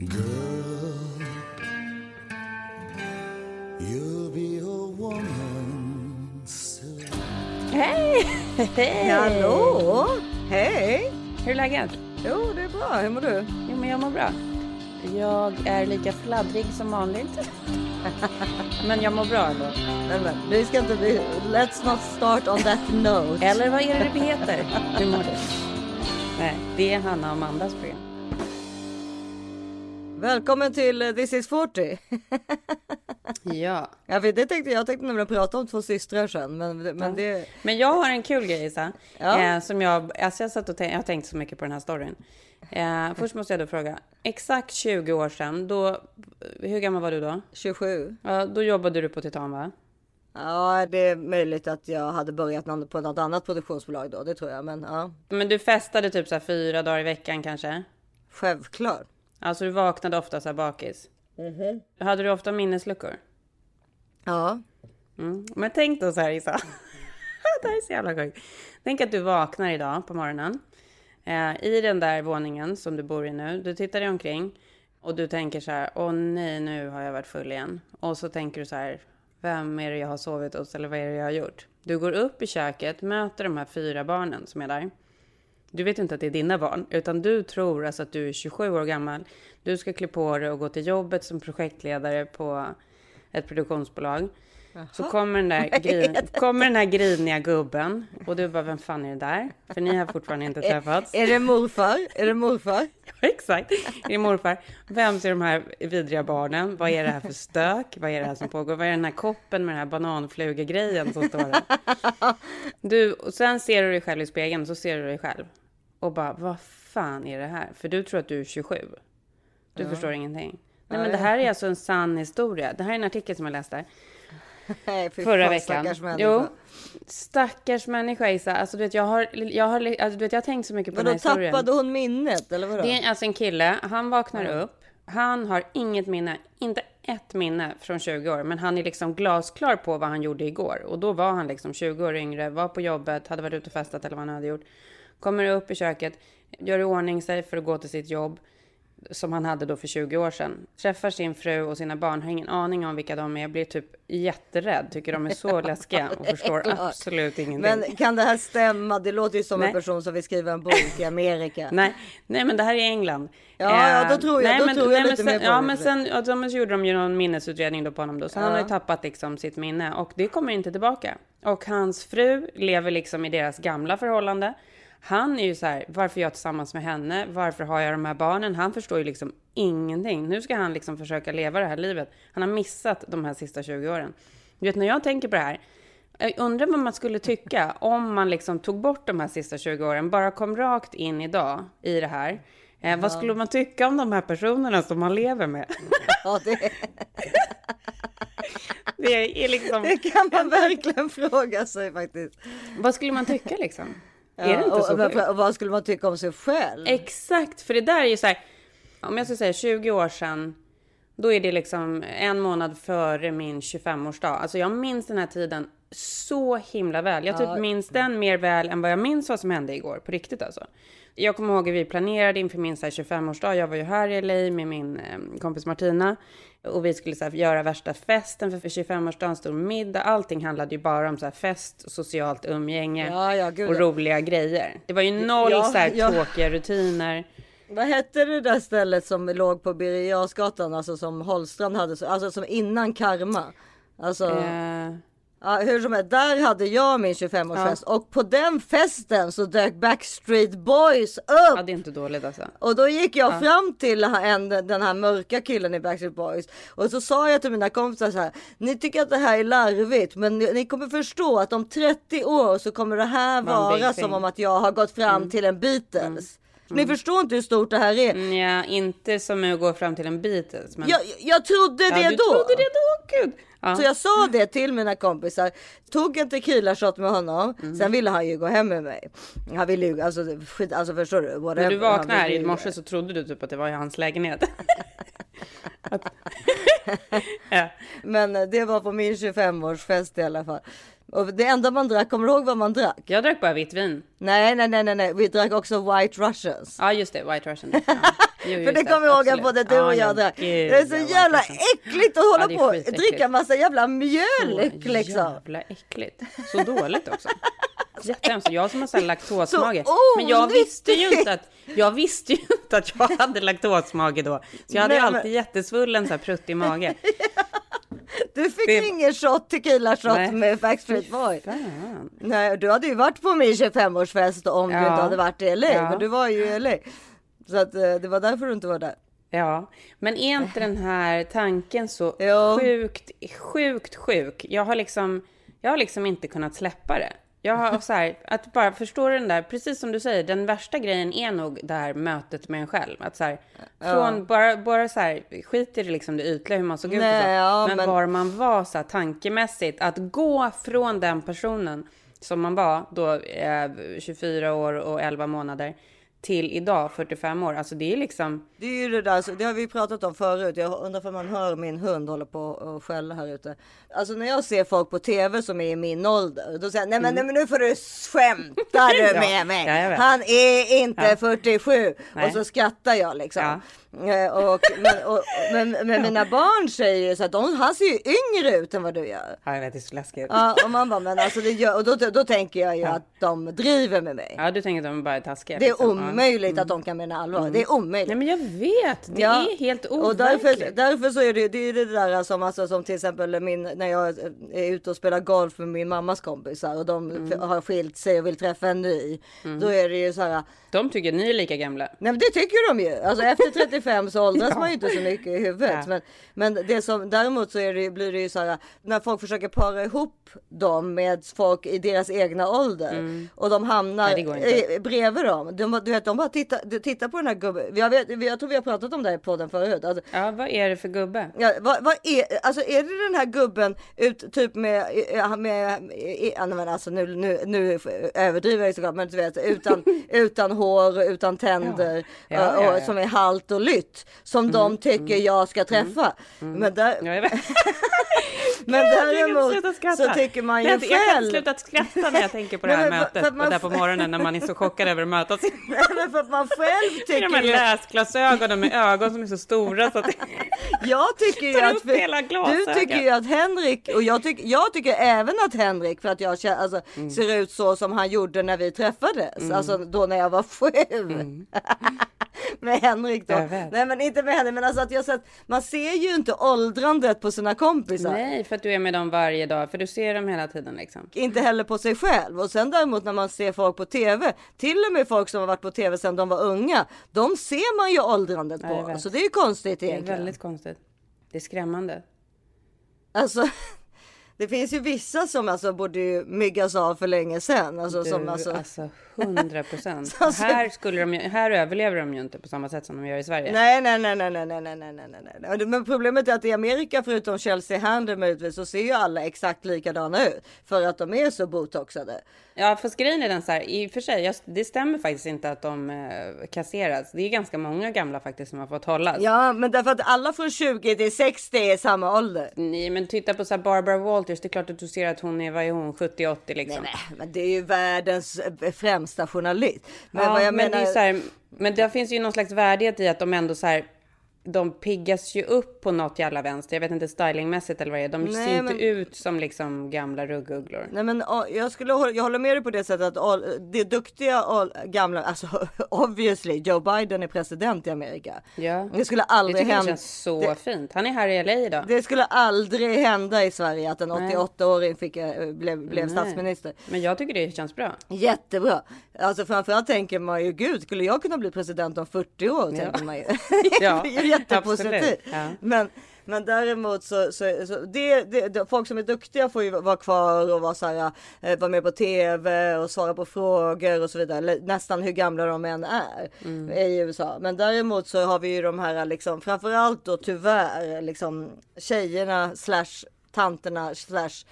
Girl, you'll be a woman soon. Hej! Hallå! Hej! Hur är läget? Jo, det är bra. Hur mår du? Jo, men jag mår bra. Jag är lika fladdrig som vanligt. men jag mår bra ändå. Nej, men, vi ska inte bli... Let's not start on that note. Eller vad är det vi heter? Hur mår du? Nej, det är Hanna och Amandas program. Välkommen till eh, This is 40. Ja. ja, för det tänkte jag tänkte nämligen prata om två systrar sen, men, men det... Men jag har en kul grej, Isa. Ja. Eh, som jag, alltså jag, satt och tänk, jag har tänkt så mycket på den här storyn. Eh, först måste jag då fråga. Exakt 20 år sedan, då, hur gammal var du då? 27. Ja, då jobbade du på Titan, va? Ja, det är möjligt att jag hade börjat på något annat produktionsbolag då, det tror jag. Men ja, Men du festade typ så fyra dagar i veckan kanske? självklart. Alltså du vaknade ofta så här bakis? Hade du ofta minnesluckor? Ja, Mm. Men tänk då så här Isa. det här är så jävla sjukt. Tänk att du vaknar idag på morgonen. Eh, I den där våningen som du bor i nu. Du tittar dig omkring. Och du tänker så här. Åh nej, nu har jag varit full igen. Och så tänker du så här. Vem är det jag har sovit hos? Eller vad är det jag har gjort? Du går upp i köket, möter de här fyra barnen som är där. Du vet inte att det är dina barn, utan du tror alltså att du är 27 år gammal. Du ska klä på dig och gå till jobbet som projektledare på ett produktionsbolag. Så kommer den, där grin, kommer den här griniga gubben och du bara, vem fan är det där? För ni har fortfarande inte träffats. är det morfar? Är det morfar? Exakt, är det morfar? Vem är de här vidriga barnen? Vad är det här för stök? Vad är det här som pågår? Vad är den här koppen med den här bananflugegrejen som står där? Du, och sen ser du dig själv i spegeln, så ser du dig själv. Och bara, vad fan är det här? För du tror att du är 27. Du förstår ingenting. Nej, men det här är alltså en sann historia. Det här är en artikel som jag läste Nej, fy förra fan, veckan. stackars människa. Jo, stackars människa Isa. Alltså, du vet, jag har, jag har, alltså, du vet, jag har tänkt så mycket på Men den här historien. tappade hon minnet, eller vadå? Det är alltså en kille, han vaknar upp. Han har inget minne, inte ett minne från 20 år, men han är liksom glasklar på vad han gjorde igår. Och då var han liksom 20 år yngre, var på jobbet, hade varit ute och festat eller vad han hade gjort. Kommer upp i köket, gör i ordning sig för att gå till sitt jobb som han hade då för 20 år sedan. Träffar sin fru och sina barn, har ingen aning om vilka de är, blir typ jätterädd, tycker de är så läskiga och förstår absolut ingenting. Men kan det här stämma? Det låter ju som Nej. en person som vill skriva en bok i Amerika. Nej, nej, men det här är England. Ja, ja, då tror jag- då men, tror jag nej, lite men mer sen, på Ja, men sen ja, de så gjorde de ju någon minnesutredning då på honom då, så han Ja. har ju tappat liksom sitt minne och det kommer inte tillbaka. Och hans fru lever liksom i deras gamla förhållande. Han är ju så här, varför är jag tillsammans med henne? Varför har jag de här barnen? Han förstår ju liksom ingenting. Nu ska han liksom försöka leva det här livet. Han har missat de här sista 20 åren. Du vet, när jag tänker på det här, jag undrar vad man skulle tycka om man liksom tog bort de här sista 20 åren, bara kom rakt in idag i det här. Eh, Vad skulle man tycka om de här personerna som man lever med? Ja, det, Det är liksom, det kan man verkligen fråga sig faktiskt. vad skulle man tycka liksom? Ja, är det inte och, så sjukt? och vad skulle man tycka om sig själv? Exakt, för det där är ju så här, om jag ska säga 20 år sedan, då är det liksom en månad före min 25-årsdag. Alltså jag minns den här tiden så himla väl. Jag typ Ja. minns den mer väl än vad jag minns vad som hände igår, på riktigt alltså. Jag kommer ihåg hur vi planerade inför min så här 25-årsdag. Jag var ju här i LA med min eh, kompis Martina. Och vi skulle så här, göra värsta festen för, för 25-årsdagen, stor middag. Allting handlade ju bara om så här, fest, socialt umgänge Ja, ja, och roliga grejer. Det var ju noll Ja, så här, ja. tråkiga rutiner. Vad hette det där stället som låg på Birger alltså som Holstrand hade, så- alltså som innan Karma? Alltså, Eh, ja, hur som helst, där hade jag min 25-årsfest och på den festen så dök Backstreet Boys upp. ja, det är inte dåligt alltså. Och då gick jag fram till en, den här mörka killen i Backstreet Boys och så sa jag till mina kompisar så här. Ni tycker att det här är larvigt, men ni, ni kommer förstå att om 30 år så kommer det här vara som om att jag har gått fram till en Beatles. Ni förstår inte hur stort det här är. Mm, Ja, inte som att gå fram till en Beatles. Men... Jag, jag trodde ja, det du då. trodde det då? Gud! Ja. Så jag sa det till mina kompisar, tog en tequila shot med honom, Mm. sen ville han ju gå hem med mig. Han ville ju, alltså, skit, alltså förstår du? Whatever. När du vaknade här i morse så trodde du typ att det var i hans lägenhet. Ja. Men det var på min 25-årsfest i alla fall. Och det enda man drack, kommer du ihåg vad man drack? Jag drack bara vitt vin. Nej, nej, nej, nej, nej. vi drack också White Russians. Ja, just det. White Russian. Ja. Jo, För det kommer jag ihåg att både du och Ja, jag ja, drack. Det är så ja, jävla äckligt att hålla är på och dricka massa jävla mjölk Så liksom. jävla äckligt. Så dåligt också. Jättehemskt. Jag som har så här laktosmage. Så Men jag visste ju inte att jag visste ju inte att jag hade laktosmage då. Så jag hade Nej, men- alltid jättesvullen så här pruttig mage. Du fick Det- ingen shot, tequila shot Nej. med Backstreet Boy. Fan. Nej, du hade ju varit på min 25-årsfest om du Ja. inte hade varit i LA. Ja. Men du var ju i LA. Så att, eh, det var därför du inte var där. Ja, men är inte den här tanken så Jo. sjukt, sjukt sjuk? Jag har liksom, jag har liksom inte kunnat släppa det. Jag har så här, att bara förstå den där, precis som du säger, den värsta grejen är nog det här mötet med en själv. Att så här, från bara, bara så här, skit i det liksom det ytliga, hur man såg ut och så. ja, men, men- var man var så här tankemässigt, att gå från den personen som man var då, eh, 24 år och 11 månader, till idag, 45 år. Alltså det är liksom, Det är ju det där, så det har vi pratat om förut. Jag undrar om man hör min hund hålla på och skälla här ute. Alltså när jag ser folk på tv som är i min ålder, då säger jag nej men, nej, men nu får du skämta du Mm. Med mig. ja. Han är inte Ja. 47. Nej. Och så skrattar jag liksom. Ja. Eh, Och, men, och, men, men mina barn säger ju så att de, han ser ju yngre ut än vad du gör. ja jag vet, det är så läskigt. Ja, och man bara, men alltså det gör, och då, då tänker jag ju att de driver med mig. Ja, du tänker att de bara är taskiga? Det är liksom. Ja. omöjligt att de kan mena allvar. Det är omöjligt. Nej, men jag vet. Det Ja, är helt Och overkligt. därför, därför så är det, det är det där som, alltså, som till exempel min, när jag är ute och spelar golf med min mammas kompisar och de Mm. har skilt sig och vill träffa en ny. Då är det ju så här. De tycker ni är lika gamla. Nej men det tycker de ju. Alltså efter 35 så åldras man ju inte så mycket i huvudet. Ja. Men, men det som däremot så det, blir det ju så här när folk försöker para ihop dem med folk i deras egna ålder och de hamnar Nej, bredvid dem. De, du vet, de bara tittar, tittar på den här gubben. Jag, vet, jag tror vi har pratat om det här i podden förut. Alltså, Ja, vad är det för gubbe? Ja, vad, vad är, alltså är det den här gubben ut typ med, med, med ja, men alltså nu, nu, nu överdriver jag såklart, men du vet utan, utan hår, utan tänder Ja. Ja, och, ja, och ja. som är halt och lytt som de tycker jag ska träffa. Men, där, Ja, men däremot så tycker man ju jag, jag kan själv. inte sluta skratta när jag tänker på det Nej, här för- mötet. för att man- där på morgonen när man är så chockad över att mötas. Nej, men för att man själv Med de här tycker ju, läsglasögonen med ögon som är så stora så att jag tycker ju att för, du tycker ju att Henrik och jag tycker, jag tycker även att Henrik för att jag känner, alltså, Mm. ser ut så som han gjorde när vi träffades, alltså då när jag var sju. med Henrik då. Nej men inte med Henrik men alltså att jag sett, man ser ju inte åldrandet på sina kompisar. Nej, för att du är med dem varje dag, för du ser dem hela tiden liksom. Inte heller på sig själv och sen däremot när man ser folk på tv, till och med folk som har varit på tv sedan de var unga, de ser man ju åldrandet på. Så det är ju konstigt Det är egentligen. väldigt konstigt. Det är skrämmande. Alltså, det finns ju vissa som alltså borde myggas av för länge sedan. Alltså, Du, som alltså, alltså 100 procent. Alltså- här, skulle de, ju- här överlever de ju inte på samma sätt som de gör i Sverige. Nej, nej, nej, nej, nej, nej, nej, nej, nej. Men problemet är att i Amerika, förutom Chelsea Handler möjligtvis, så ser ju alla exakt likadana ut. För att de är så botoxade. Ja, fast grejen är den så här, i och för sig, jag, det stämmer faktiskt inte att de eh, kasseras. Det är ganska många gamla faktiskt som har fått hållas. Ja, men därför att alla från 20 till 60 är samma ålder. Nej, men titta på så här Barbara Walters, det är klart att du ser att hon är, vad är hon, 70-80 liksom. Nej, men det är ju världens eh, främsta journalist. Men ja, vad jag men menar... det är så här, men det finns ju någon slags värdighet i att de ändå så här, de piggas ju upp på något jävla vänster. Jag vet inte stylingmässigt eller vad det är. De Nej, ser inte men- ut som liksom gamla ruggugglor. Nej men ja, jag skulle jag håller med dig på det sättet att all, det duktiga all, gamla, alltså obviously Joe Biden är president i Amerika. Ja. Det skulle aldrig tycker det hända. känns så det- fint. Han är här i LA idag. Det skulle aldrig hända i Sverige att en Nej. 88-åring fick, eh, blev, blev Nej. statsminister. Men jag tycker det känns bra. Jättebra. Alltså framförallt tänker man ju gud, skulle jag kunna bli president om 40 år? Tänker man ju. Ja, jättepositivt. Ja. Men, men däremot så, så, så det, det, folk som är duktiga får ju vara kvar och vara, så här, eh, vara med på tv och svara på frågor och så vidare. Nästan hur gamla de än är Mm. i USA. Men däremot så har vi ju de här liksom framförallt då tyvärr liksom tjejerna slash tanterna slash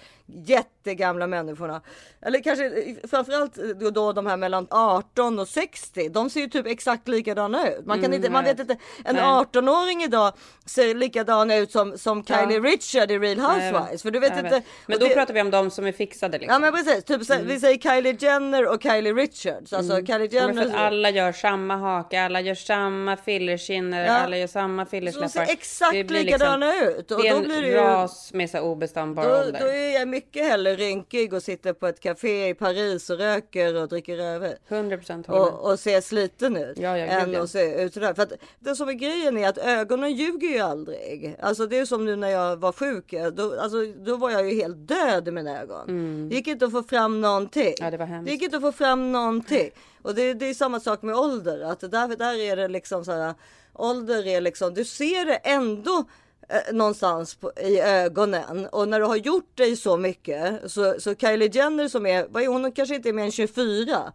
jättegamla människorna. Eller kanske framförallt då, då de här mellan 18 och 60. De ser ju typ exakt likadana ut. Man, kan inte, man vet inte. En Nej. 18-åring idag ser likadan ut som, som Kylie Richard i Real Housewives. För du vet Jag inte. Men då det- pratar vi om de som är fixade liksom. Ja men precis, typ, så- vi säger Kylie Jenner och Kylie Richards. Alltså Kylie Mm. Ja, för Jenner. att alla gör samma haka, alla gör samma fillerkinner, Ja. alla gör samma de fillersläppar. ser exakt blir likadana ut. Och det är då en blir det ju... ras med så obestämbar Då, ålder. då är mycket hellre rynkig och sitter på ett café i Paris och röker och dricker över. 100 procent håller med. Och, och ser sliten ut. Ja, ja, än att se ut sådär. För att det som är grejen är att ögonen ljuger ju aldrig. Alltså det är som nu när jag var sjuk. Då, alltså, då var jag ju helt död i mina ögon. Det gick inte att få fram någonting. Mm. Ja, det var hemskt. det gick inte att få fram någonting. Och det, det är samma sak med ålder. Att där, där är det liksom så här. Ålder är liksom, du ser det ändå eh, någonstans på, i ögonen och när du har gjort dig så mycket så, så Kylie Jenner som är, vad är hon, kanske inte är mer än 24.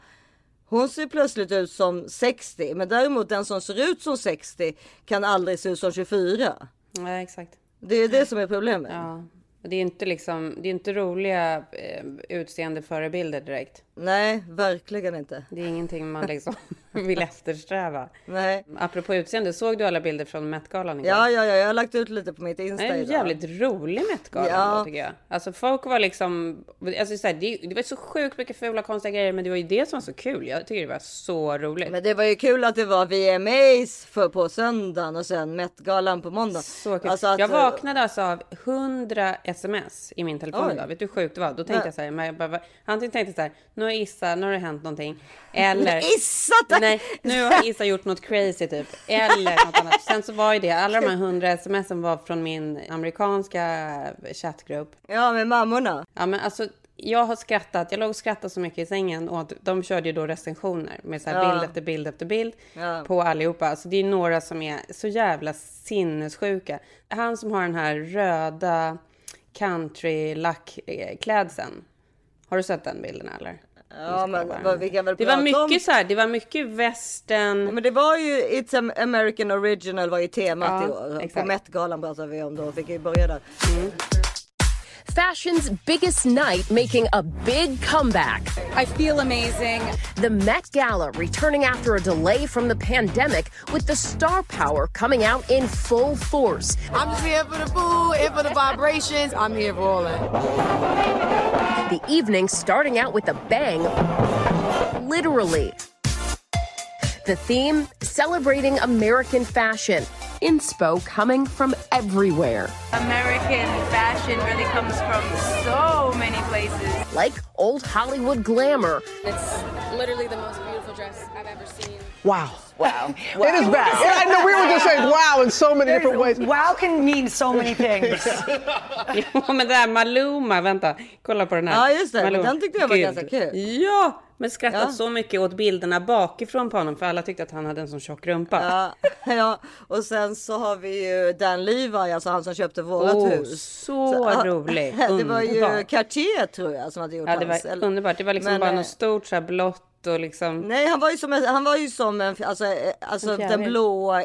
Hon ser plötsligt ut som 60 men däremot den som ser ut som 60 kan aldrig se ut som 24. Nej, exakt. Det är det som är problemet. Ja. Och det är inte liksom, det är inte roliga eh, utseende förebilder direkt. Nej, verkligen inte. Det är ingenting man liksom vill eftersträva. Nej. Apropå utseende, såg du alla bilder från Met-galan igår? Ja, ja, ja, jag har lagt ut lite på mitt Det Insta är en idag. jävligt rolig Met-gala Ja. tycker jag. Alltså folk var liksom, alltså, så här, det, det var så sjukt mycket fula konstiga grejer, men det var ju det som var så kul. Jag tycker det var så roligt. Men det var ju kul att det var VMAs för på söndagen och sen Met-galan på måndag. Så kul. Alltså att- jag vaknade alltså av 100 sms i min telefon idag. Vet du hur sjukt det var? Då tänkte Nej. jag så här, men jag bara, antingen tänkte jag så här, nu har Issa, nu har det hänt någonting. Eller, Issa! tack! nej, nu har Issa gjort något crazy typ. Eller något annat. Sen så var ju det, alla de här 100 smsen var från min amerikanska chattgrupp. Ja, med mammorna. Ja men alltså jag har skrattat, jag låg och skrattade så mycket i sängen och de körde ju då recensioner med så Ja. bild efter bild efter bild Ja. på allihopa. Alltså det är några som är så jävla sinnessjuka. Han som har den här röda country lackklädseln. Har du sett den bilden eller? Ja, men vad vi kan väl Det var prata om- mycket så här, det var mycket västern. Men det var ju It's an American Original var ju temat Ja, i år. På exakt. Met-galan pratade vi om då. Fick ju börja där. Fashion's biggest night making a big comeback. I feel amazing. The Met Gala returning after a delay from the pandemic with the star power coming out in full force. I'm just here for the food, here for the vibrations. I'm here for all that. The evening starting out with a bang, literally. The theme celebrating American fashion. Inspo coming from everywhere, American fashion really comes from so many places. like old Hollywood glamour It's literally the most beautiful dress I've ever seen. Wow. Wow. It is back. And I know we were just saying wow in so many different ways. Wow can mean so many things. Ja men det här Maluma, vänta, kolla på den här. Ja, just det, men den tyckte jag var ganska kul. Ja, men skrattat Ja. så mycket åt bilderna bakifrån på honom för alla tyckte att han hade en sån tjock rumpa. Ja, ja, och sen så har vi ju Dan Levi, alltså han som köpte vårat Åh, hus. så rolig. Det var ju Underbar. Cartier tror jag som hade gjort Ja, det hans. var eller- underbart. Det var liksom Men, bara eh, något stort så här blått liksom. Nej, han var ju som en, han var ju som en, alltså, eh, alltså En den blåa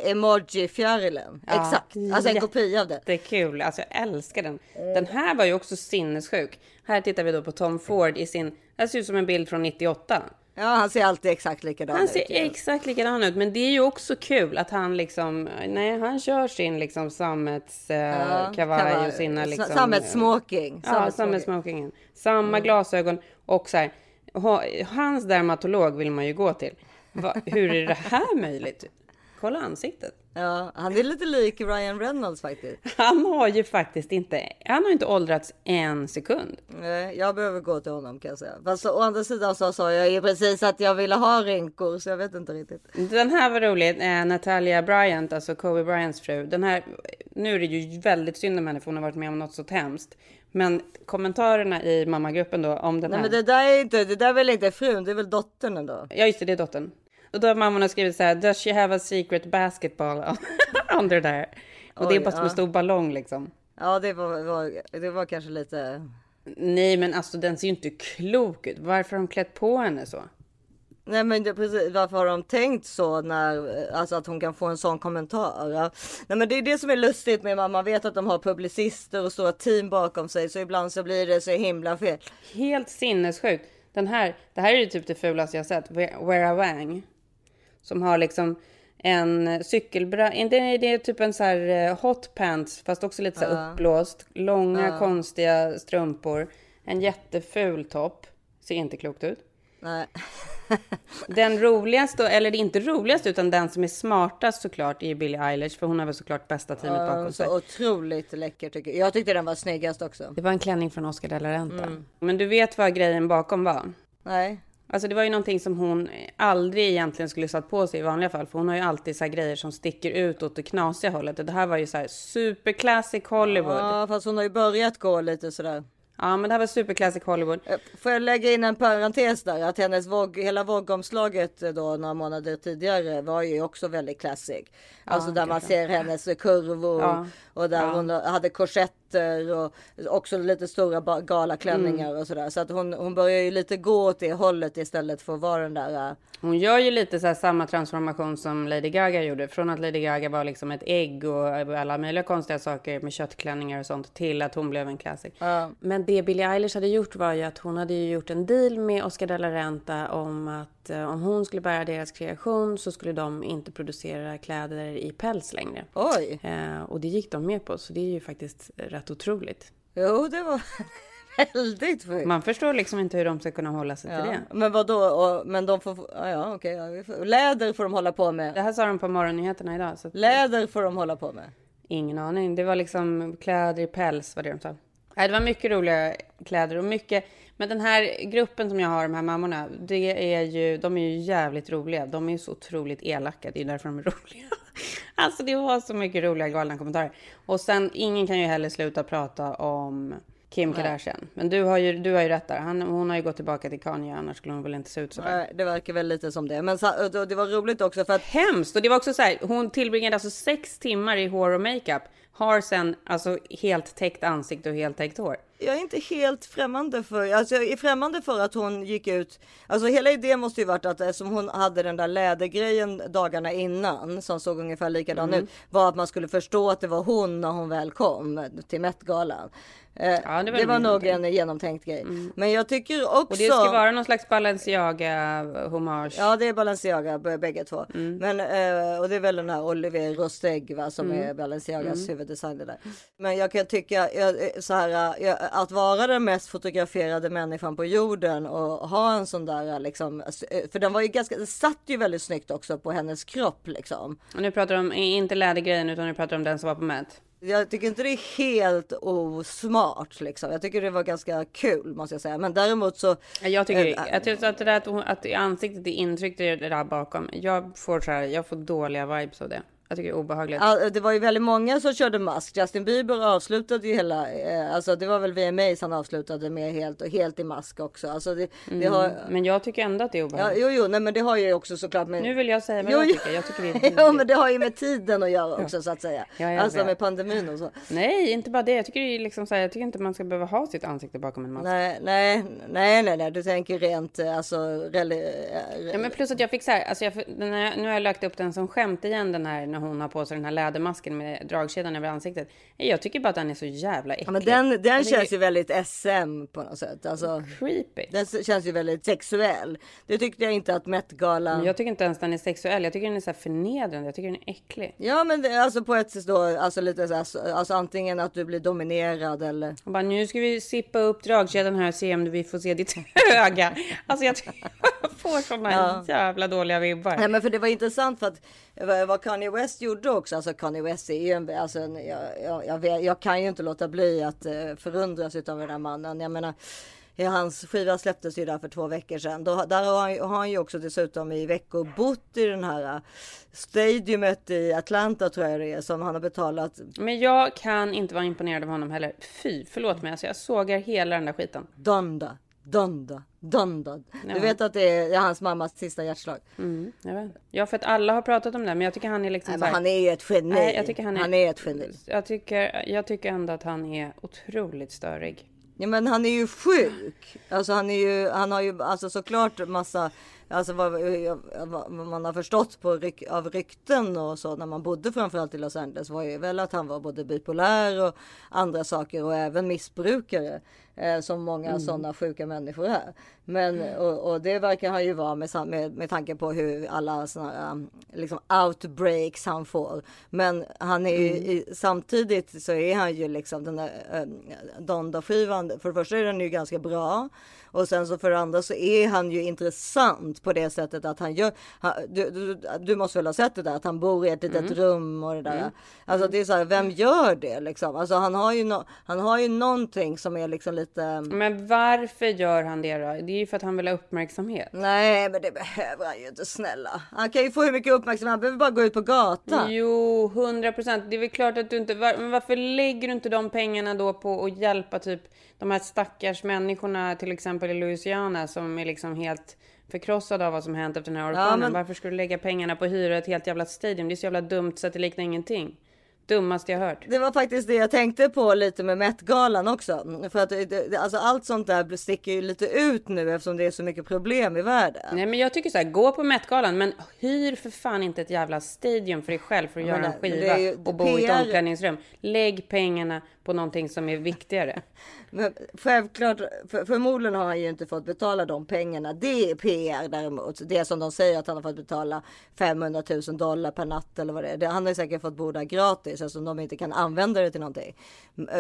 emoji-fjärilen. Ja, Exakt, alltså en kopia av det. Jättekul. Alltså jag älskar den. Den här var ju också sinnessjuk. Här tittar vi då på Tom Ford i sin, det ser ut som en bild från 98. Ja, han ser alltid exakt likadan Han ut. ser ju. exakt likadan ut, men det är ju också kul att han liksom, nej han kör sin liksom sammetskavaj Ja, kavaj och sina liksom. Sammetsmoking. Ja, sammetsmokingen. Samma glasögon och så här. ha- Hans dermatolog vill man ju gå till. Va, hur är det här möjligt? Kolla ansiktet. Ja, han är lite lik Ryan Reynolds faktiskt. Han har ju faktiskt inte, han har inte åldrats en sekund. Nej, Jag behöver gå till honom kan jag säga. Fast å andra sidan så sa jag ju precis att jag ville ha rynkor så jag vet inte riktigt. Den här var rolig, eh, Natalia Bryant, alltså Kobe Bryants fru. Den här, nu är det ju väldigt synd om henne för hon har varit med om något så hemskt. Men kommentarerna i mammagruppen då om den Nej här. men det där är inte, det där är väl inte frun, det är väl dottern ändå. Ja just det, det är dottern. Och då har mamman skrivit så här, does she have a secret basketball under there? Och det är Oj, bara som en ja. stor ballong liksom. Ja det var, var, det var kanske lite. Nej men alltså den ser ju inte klok ut. Varför har de klätt på henne så? Nej men det, precis, varför har de tänkt så när, alltså att hon kan få en sån kommentar? Ja. Nej men det är det som är lustigt med att man vet att de har publicister och stora team bakom sig så ibland så blir det så himla fel. Helt sinnessjukt. Den här, det här är ju typ det fulaste jag sett. Wear Wang. Som har liksom en cykelbra... Det är, det är typ en så här eh, hot pants fast också lite så här uppblåst. Långa konstiga strumpor. En jätteful topp. Ser inte klokt ut. Nej. Den roligaste, eller inte roligaste, utan den som är smartast såklart är Billie Eilish. För hon har väl såklart bästa teamet bakom sig. Så otroligt läcker tycker jag. Jag tyckte den var snyggast också. Det var en klänning från Oscar de la Renta. Men du vet vad grejen bakom var? Nej. Alltså det var ju någonting som hon aldrig egentligen skulle satt på sig i vanliga fall. För hon har ju alltid så grejer som sticker ut åt det knasiga hållet. Och det här var ju så här super classic Hollywood. Ja, Ja fast hon har ju börjat gå lite sådär. men det här var super classic Hollywood. Eh, Får jag lägga in en parentes där att hennes våg, hela vågomslaget då några månader tidigare var ju också väldigt classic. Alltså där man ser hennes kurvor Ja. och där Ja. hon hade korsetter och också lite stora galaklänningar Mm. och sådär. Så att hon, hon börjar ju lite gå åt det hållet istället för att vara den där. eh, Hon gör ju lite så samma transformation som Lady Gaga gjorde. Från att Lady Gaga var liksom ett ägg och alla möjliga konstiga saker med köttklänningar och sånt till att hon blev en classic. Men det Billie Eilish hade gjort var ju att hon hade ju gjort en deal med Oscar de la Renta om att eh, om hon skulle bära deras kreation så skulle de inte producera kläder i päls längre. Oj, Eh, och det gick de med på, så det är ju faktiskt rätt otroligt. jo det var väldigt sjukt. Man förstår liksom inte hur de ska kunna hålla sig till Ja. det. Men vad då? Men de får, ja, okej. ja, läder får de hålla på Det med. här sa de på morgonnyheterna idag. Att, Läder får de hålla på med. Ingen aning. Det var liksom kläder i päls var det de sa. Nej, det var mycket roliga kläder och mycket. Men den här gruppen som jag har, de här mammorna, det är ju, de är ju jävligt roliga. De är ju så otroligt elaka. Det är därför de är roliga. Alltså det var så mycket roliga galna kommentarer. Och sen, ingen kan ju heller sluta prata om Kim Kardashian. Men du har ju, du har ju rätt där. Han, hon har ju gått tillbaka till Kanye, annars skulle hon väl inte se ut sådär. Nej, det verkar väl lite som det. Men och det var roligt också för att Hemskt! Och det var också så här, hon tillbringade alltså sex timmar i hår och makeup. Har sen alltså helt täckt ansikte och helt täckt hår. Jag är inte helt främmande för, alltså jag är främmande för att hon gick ut. Alltså hela idén måste ju varit att eftersom hon hade den där lädergrejen dagarna innan som såg ungefär likadan Mm. ut var att man skulle förstå att det var hon när hon väl kom till Met-galan. Eh, Ja, det det var var, nog en genomtänkt grej. Men jag tycker också. Och det ska vara någon slags Balenciaga-hommage. Ja, det är Balenciaga bägge två. Men eh, och det är väl den här Olivier Rosteg va, som är Balenciagas huvuddesigner där. Men jag kan tycka eh, så här att vara den mest fotograferade människan på jorden och ha en sån där liksom, för den var ju ganska, det satt ju väldigt snyggt också på hennes kropp liksom. Och nu pratar du om, inte lädergrejen, utan nu pratar du om den som var på Met. Jag tycker inte det är helt osmart liksom. Jag tycker det var ganska kul måste jag säga. Men däremot så. Jag tycker, Eh, jag tycker att det där att, hon, att ansiktet är intryckt det där bakom. Jag får så här, jag får dåliga vibes av det. Jag tycker det är obehagligt. Ja, det var ju väldigt många som körde mask. Justin Bieber avslutade ju hela, eh, alltså det var väl VMAs han avslutade med helt och helt i mask också. Alltså det, det har, Men jag tycker ändå att det är ja, obehagligt. jo, jo, nej, men det har ju också såklart med. Nu vill jag säga vad Jo, jag tycker. Jag tycker det är jo, men det har ju med tiden att göra också så att säga. Ja, jag alltså vet. med pandemin och så. Nej, inte bara det. Jag tycker det är liksom så här, jag tycker inte man ska behöva ha sitt ansikte bakom en mask. Nej, nej, nej, nej, nej, du tänker rent eh, alltså. Reli, eh, Ja, men plus att jag fick så här, alltså jag, nu har jag lagt upp den som skämt igen den här när hon har på sig den här lädermasken med dragkedjan över ansiktet. Jag tycker bara att den är så jävla äcklig. ja, men den, den är känns ju väldigt SM på något sätt. Alltså, creepy. den känns ju väldigt sexuell. Det tyckte jag inte att Met-galan. Jag tycker inte ens den är sexuell. Jag tycker den är så här förnedrande. Jag tycker den är äcklig. Ja men det, alltså på ett sätt då, alltså lite så här, alltså antingen att du blir dominerad eller. Och bara, nu ska vi sippa upp dragkedjan här och se om vi får se ditt öga. Alltså jag, jag får såna Ja. jävla dåliga vibbar. Nej men för det var intressant för att vad Kanye West gjorde också, alltså Kanye West är ju en, alltså jag, jag, jag, vet, jag kan ju inte låta bli att eh, förundras utav den här mannen. Jag menar, hans skiva släpptes ju där för två veckor sedan. Då, där har han, har han ju också dessutom i veckor bott i den här eh, stadiumet i Atlanta tror jag det är som han har betalat Men jag kan inte vara imponerad av honom heller. Fy, förlåt mig. Alltså jag sågar hela den där skiten. Donda, Donda. Du Ja. vet att det är hans mammas sista hjärtslag. Mm. Ja, för att alla har pratat om det. Men jag tycker han är liksom Nej, här, han är ju ett geni. Nej, jag tycker han är, han är ett geni. Jag tycker, jag tycker ändå att han är otroligt störig. Ja, men han är ju sjuk. Alltså han är ju, han har ju alltså såklart massa alltså vad, vad man har förstått på ryk, av rykten och så när man bodde framförallt i Los Angeles var ju väl att han var både bipolär och andra saker och även missbrukare eh, som många mm. sådana sjuka människor är. Men och, och, det verkar han ju vara med, med, med tanke på hur alla sådana um, liksom outbreaks han får. Men han är ju mm. i, samtidigt så är han ju liksom den där um, Donda-skivan. För det första är den ju ganska bra. Och sen så för det andra så är han ju intressant på det sättet att han gör. Han, du, du, du, måste väl ha sett det där att han bor i ett litet mm. rum och det där. Mm. Alltså det är så här, vem gör det liksom? Alltså han har ju no, han har ju någonting som är liksom lite. Men varför gör han det då? Det är ju för att han vill ha uppmärksamhet. Nej, men det behöver han ju inte snälla. Han kan ju få hur mycket uppmärksamhet. Han behöver bara gå ut på gatan. Jo, hundra procent. Det är väl klart att du inte. Men varför lägger du inte de pengarna då på att hjälpa typ de här stackars människorna, till exempel i Louisiana, som är liksom helt förkrossade av vad som hänt efter den här orkanen. Ja, men... Varför ska du lägga pengarna på att hyra ett helt jävla stadion? Det är så jävla dumt så att det liknar ingenting dummaste jag hört. Det var faktiskt det jag tänkte på lite med Met-galan också. För att det, alltså allt sånt där sticker ju lite ut nu eftersom det är så mycket problem i världen. Nej men jag tycker så här, gå på Met-galan men hyr för fan inte ett jävla stadion för dig själv för att ja, göra en skiva ju, och bo PR... i ett omklädningsrum. Lägg pengarna på någonting som är viktigare. Men självklart, för, förmodligen har han ju inte fått betala de pengarna. Det är PR däremot. Det som de säger att han har fått betala 500 000 dollar per natt eller vad det är. Han har säkert fått bo där gratis eftersom de inte kan använda det till någonting.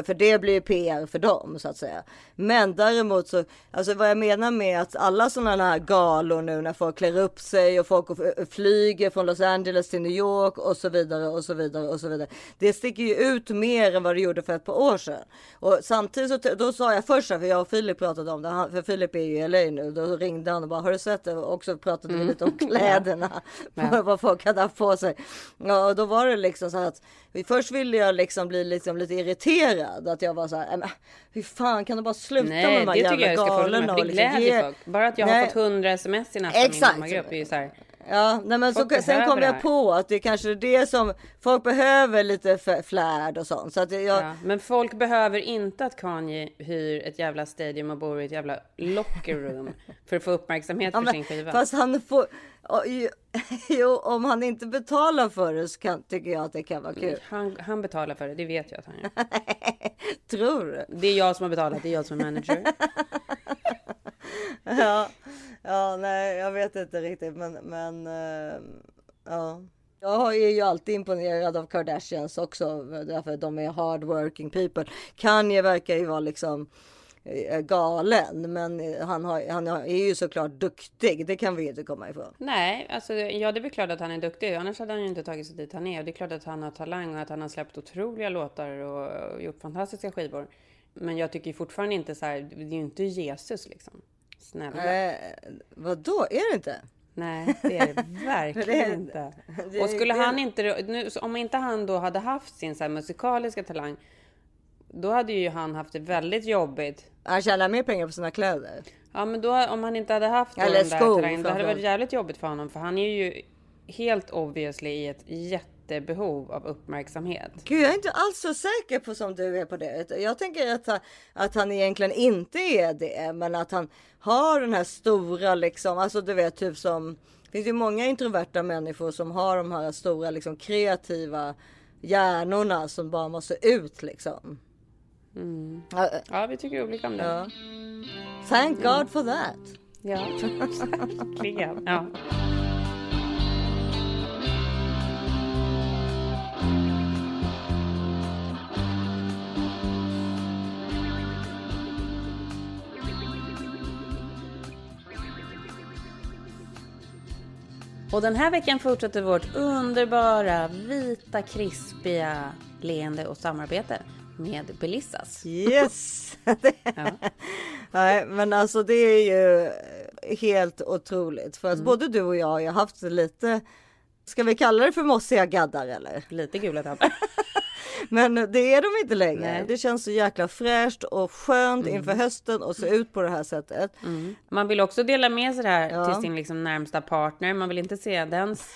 För det blir PR för dem så att säga. Men däremot så, alltså vad jag menar med att alla sådana här galor nu när folk klär upp sig och folk flyger från Los Angeles till New York och så vidare och så vidare och så vidare. Det sticker ju ut mer än vad det gjorde för ett par år sedan. Och samtidigt så då sa jag först, för jag och Filip pratade om det, för Filip är ju i LA nu, då ringde han och bara har du sett det? Och så pratade vi mm. lite om kläderna, ja. vad folk hade haft på sig. Ja, och då var det liksom så att först ville jag liksom bli liksom lite irriterad, att jag var så här, hur fan kan du bara sluta Nej, med de här jävla galorna? Det glädjer liksom, folk. Bara att jag Nej. har fått hundra sms i natt från min mammagrupp är ju så här. Ja, nej men så, sen kom jag på att det kanske är det som folk behöver lite flärd och sånt. Så att jag... Ja, men folk behöver inte att Kanye hyr ett jävla stadium och bor i ett jävla locker room för att få uppmärksamhet för ja, sin skiva. Fast han får, jo, om han inte betalar för det så kan, tycker jag att det kan vara kul. Han, han betalar för det, det vet jag att han gör. Tror du? Det är jag som har betalat, det är jag som är manager. ja. Ja, nej, jag vet inte riktigt, men, men uh, ja. Jag är ju alltid imponerad av Kardashians också, därför att de är hardworking people. Kanye verkar ju vara liksom eh, galen, men eh, han, har, han är ju såklart duktig. Det kan vi inte komma ifrån. Nej, alltså ja, det är väl klart att han är duktig. Annars hade han ju inte tagit sig dit han är. Och det är klart att han har talang och att han har släppt otroliga låtar och gjort fantastiska skivor. Men jag tycker fortfarande inte så här. Det är ju inte Jesus liksom. Snälla. Eh, vadå, är det inte? Nej, det är det verkligen inte. Och skulle han inte, nu, om inte han då hade haft sin så musikaliska talang, då hade ju han haft det väldigt jobbigt. Han tjänar mer pengar på sina kläder. Ja, men då om han inte hade haft Eller den där talangen, då hade det varit jävligt jobbigt för honom, för han är ju helt obviously i ett jätte jättebehov av uppmärksamhet. Gud, jag är inte alls så säker på som du är på det. Jag tänker att, att han egentligen inte är det, men att han har den här stora liksom, alltså du vet typ som det finns ju många introverta människor som har de här stora liksom kreativa hjärnorna som bara måste ut liksom. Mm. Ja, vi tycker olika om det. Ja. Thank God for that. Ja, verkligen. Ja. Och den här veckan fortsätter vårt underbara, vita, krispiga leende och samarbete med Belissas. Yes! ja. Nej, men alltså det är ju helt otroligt för att mm. både du och jag har haft lite, ska vi kalla det för mossiga gaddar eller? Lite gula tappar. Men det är de inte längre. Nej. Det känns så jäkla fräscht och skönt mm. inför hösten och se ut på det här sättet. Mm. Man vill också dela med sig det här ja. till sin liksom närmsta partner. Man vill inte se dens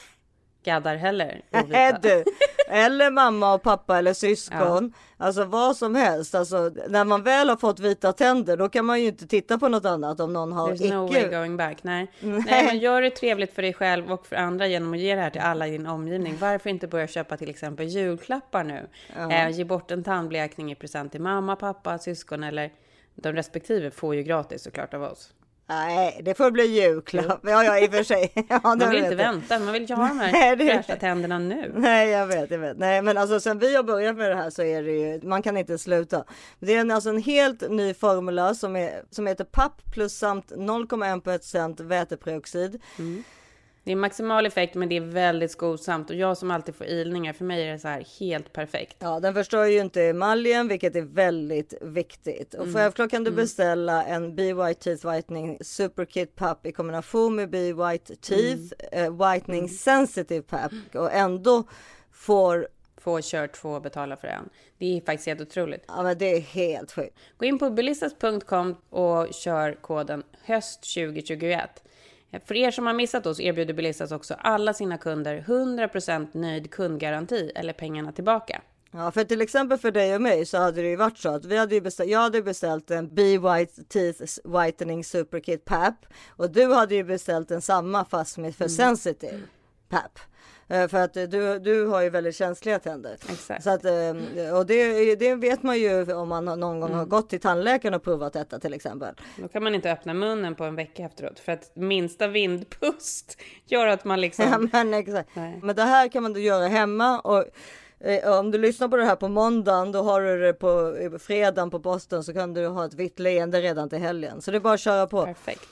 gaddar heller. Nej du, eller mamma och pappa eller syskon. Alltså vad som helst. Alltså, när man väl har fått vita tänder då kan man ju inte titta på något annat om någon har There's no way icke. going back. Nej. Nej, men gör det trevligt för dig själv och för andra genom att ge det här till alla i din omgivning. Varför inte börja köpa till exempel julklappar nu? Eh, ge bort en tandblekning i present till mamma, pappa, syskon eller de respektive får ju gratis såklart av oss. Nej, det får bli julklapp. Ja, ja, i och för sig. Ja, Man vill inte vänta, man vill ju ha de här fräscha tänderna nu. Nej, jag vet, jag vet. Nej, men alltså sen vi har börjat med det här så är det ju, man kan inte sluta. Det är en, alltså en helt ny formula som, är, som heter papp plus samt 0,1% väteperoxid. Det är maximal effekt, men det är väldigt skonsamt. Och jag som alltid får ilningar, för mig är det så här helt perfekt. Ja, den förstör ju inte emaljen, vilket är väldigt viktigt. Och självklart kan du beställa en Be White Teeth Whitening Super Kit Papp i kombination med Be White Teeth eh, Whitening Sensitive Papp och ändå får, Få kört, få betala för en. Det är faktiskt helt otroligt. ja men det är helt sjukt. Gå in på belissas.com och kör koden höst 2021. För er som har missat oss erbjuder Belissas också alla sina kunder 100% nöjd kundgaranti eller pengarna tillbaka. Ja, för till exempel för dig och mig så hade det ju varit så att vi hade ju beställt, jag hade beställt en Be White Teeth Whitening Super Kit Pap och du hade ju beställt en samma fast med för sensitive Pap. Eh, För att eh, du, du har ju väldigt känsliga tänder. Exakt. Så att, eh, och det, det vet man ju om man någon gång har gått till tandläkaren och provat detta till exempel. Då kan man inte öppna munnen på en vecka efteråt för att minsta vindpust gör att man liksom... Ja, men, exakt. Nej. men det här kan man då göra hemma och eh, om du lyssnar på det här på måndagen då har du det på fredagen på posten så kan du ha ett vitt leende redan till helgen. Så det är bara att köra på. Perfekt.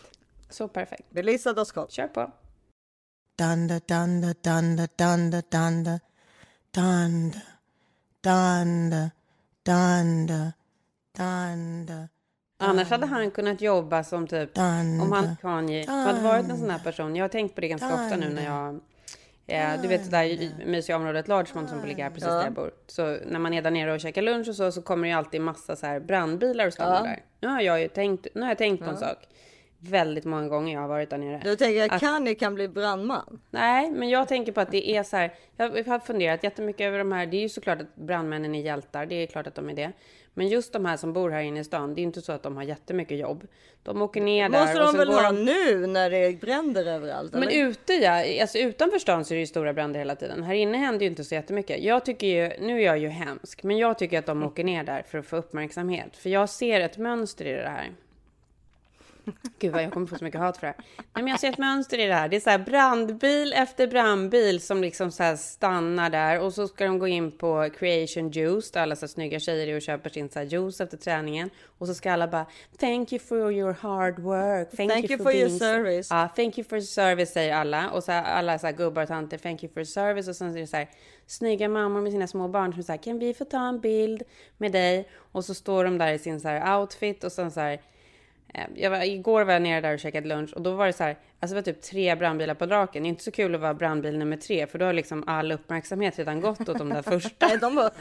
Så perfekt. Belissa.com. Kör på. Dunda dunda dunda dunda dunda dunda dunda dunda dunda Annars hade han kunnat jobba som typ, Dunda. om han Kanye hade varit en sån här person. Jag har tänkt på det ganska ofta nu när jag, eh, du vet det där mysiga området Larchmont som ligger här precis där jag bor. Så när man är där nere och käkar lunch och så, så kommer det ju alltid massa så här brandbilar och stannar där. Nu har jag ju tänkt, nu har jag tänkt på en sak. Väldigt många gånger jag har varit där nere. Du tänker att Att- Kanye kan bli brandman? Nej, men jag tänker på att det är så här. Jag har funderat jättemycket över de här. Det är ju såklart att brandmännen är hjältar. Det är klart att de är det. Men just de här som bor här inne i stan. Det är inte så att de har jättemycket jobb. De åker ner där Måste och de så väl går ha de... nu när det bränder överallt? Men eller? ute ja, alltså utanför stan så är det ju stora bränder hela tiden. Här inne händer ju inte så jättemycket. Jag tycker ju, nu är jag ju hemsk, men jag tycker att de åker ner där för att få uppmärksamhet. För jag ser ett mönster i det här. Gud vad jag kommer få så mycket hat för det här. Nej, men jag ser ett mönster i det här. Det är så här brandbil efter brandbil som liksom så stannar där och så ska de gå in på creation juice där alla så här snygga tjejer är och köper sin så juice efter träningen och så ska alla bara thank you for your hard work. Thank, Thank you for your being- service. Ja, thank you for your service säger alla och så här, alla så här gubbar och tanter thank you for your service och sen är det så här snygga mammor med sina små barn som säger kan vi få ta en bild med dig och så står de där i sin så här outfit och sen så här Jag var, igår var jag nere där och käkade lunch och då var det så här, alltså det var typ tre brandbilar på draken. Det är inte så kul att vara brandbil nummer tre för då har liksom all uppmärksamhet redan gått åt de där första. Nej, de bara,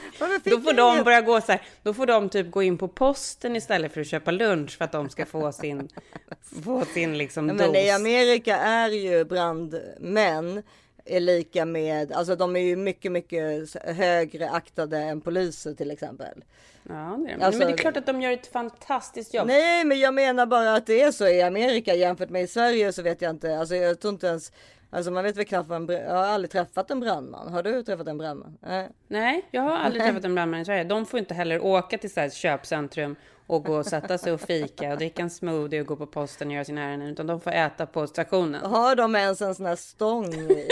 Då får de börja gå så här, då får de typ gå in på posten istället för att köpa lunch för att de ska få sin, få sin liksom dos. Men i Amerika är ju brandmän är lika med, alltså de är ju mycket, mycket högre aktade än poliser till exempel. Ja, det är. Alltså- men det är klart att de gör ett fantastiskt jobb. Nej, men jag menar bara att det är så i Amerika jämfört med i Sverige så vet jag inte. Alltså jag tror inte ens, alltså man vet väl knappt br- jag har aldrig träffat en brandman. Har du träffat en brandman? Nej. Nej, jag har aldrig träffat en brandman i Sverige. De får inte heller åka till så köpcentrum och gå och sätta sig och fika och dricka en smoothie och gå på posten och göra sina ärenden, utan de får äta på stationen. Har de ens en sån här stång i,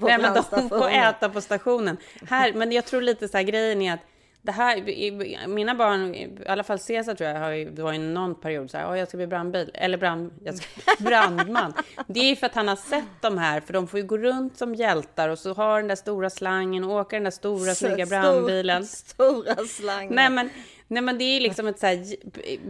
på Nej, men de får äta på stationen. Här, men jag tror lite så här grejen är att det här, i- mina barn, i alla fall Cesar tror jag, har ju, det var ju någon period så här, "Åh, jag ska bli brandbil, eller brand, jag ska bli brandman. Det är ju för att han har sett de här, för de får ju gå runt som hjältar och så har den där stora slangen och åka den där stora snygga brandbilen. Stora slangen. Nej men, nej men det är liksom ett så här,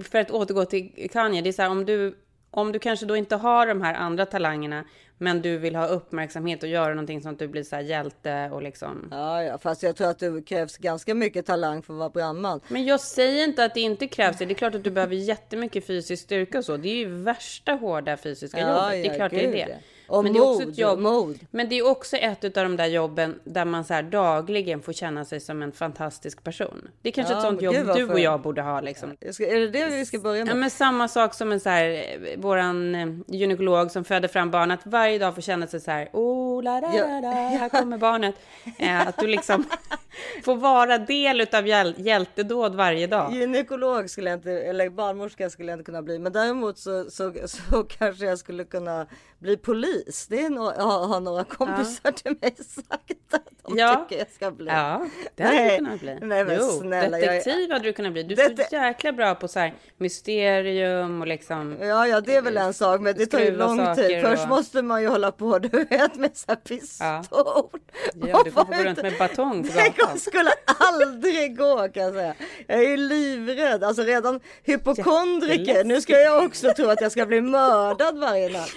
för att återgå till Kanye, det är så här om du, om du kanske då inte har de här andra talangerna, men du vill ha uppmärksamhet och göra någonting som att du blir så här hjälte och liksom. Ja, ja, fast jag tror att det krävs ganska mycket talang för att vara brandman. Men jag säger inte att det inte krävs det. Det är klart att du behöver jättemycket fysisk styrka och så. Det är ju värsta hårda fysiska jobbet. Det är klart det är gud, det. Ja. Och Men det är också mod, ett jobb. mod. Men det är också ett av de där jobben där man så här dagligen får känna sig som en fantastisk person. Det är kanske Ja, ett sånt jobb du och jag borde ha liksom. Jag ska, är det det vi ska börja med? Ja, men samma sak som en så här, våran eh, gynekolog som föder fram barn, att varje dag får känna sig så här, oh, la, la, la, la, här kommer barnet. Eh, att du liksom får vara del av hjäl- hjältedåd varje dag. Gynekolog skulle jag inte, eller barnmorska skulle jag inte kunna bli. Men däremot så, så, så kanske jag skulle kunna bli polis. Det är no, har, har några kompisar till mig sagt att de Ja. tycker jag ska bli. Ja, det hade Nej, du kunnat bli. nej, men jo, snälla, jag är- detektiv hade du kunnat bli. Du är Det- så jäkla bra på så här mysterium och liksom. Ja, ja, det är väl en sak, men det tar ju lång tid. Först och- måste man ju hålla på, du vet, med så här pistol. Ja, du kommer Och få gå runt med batong på Det gatan. skulle aldrig gå kan jag säga. Jag är ju livrädd, alltså redan hypokondriker. Nu ska jag också tro att jag ska bli mördad varje natt.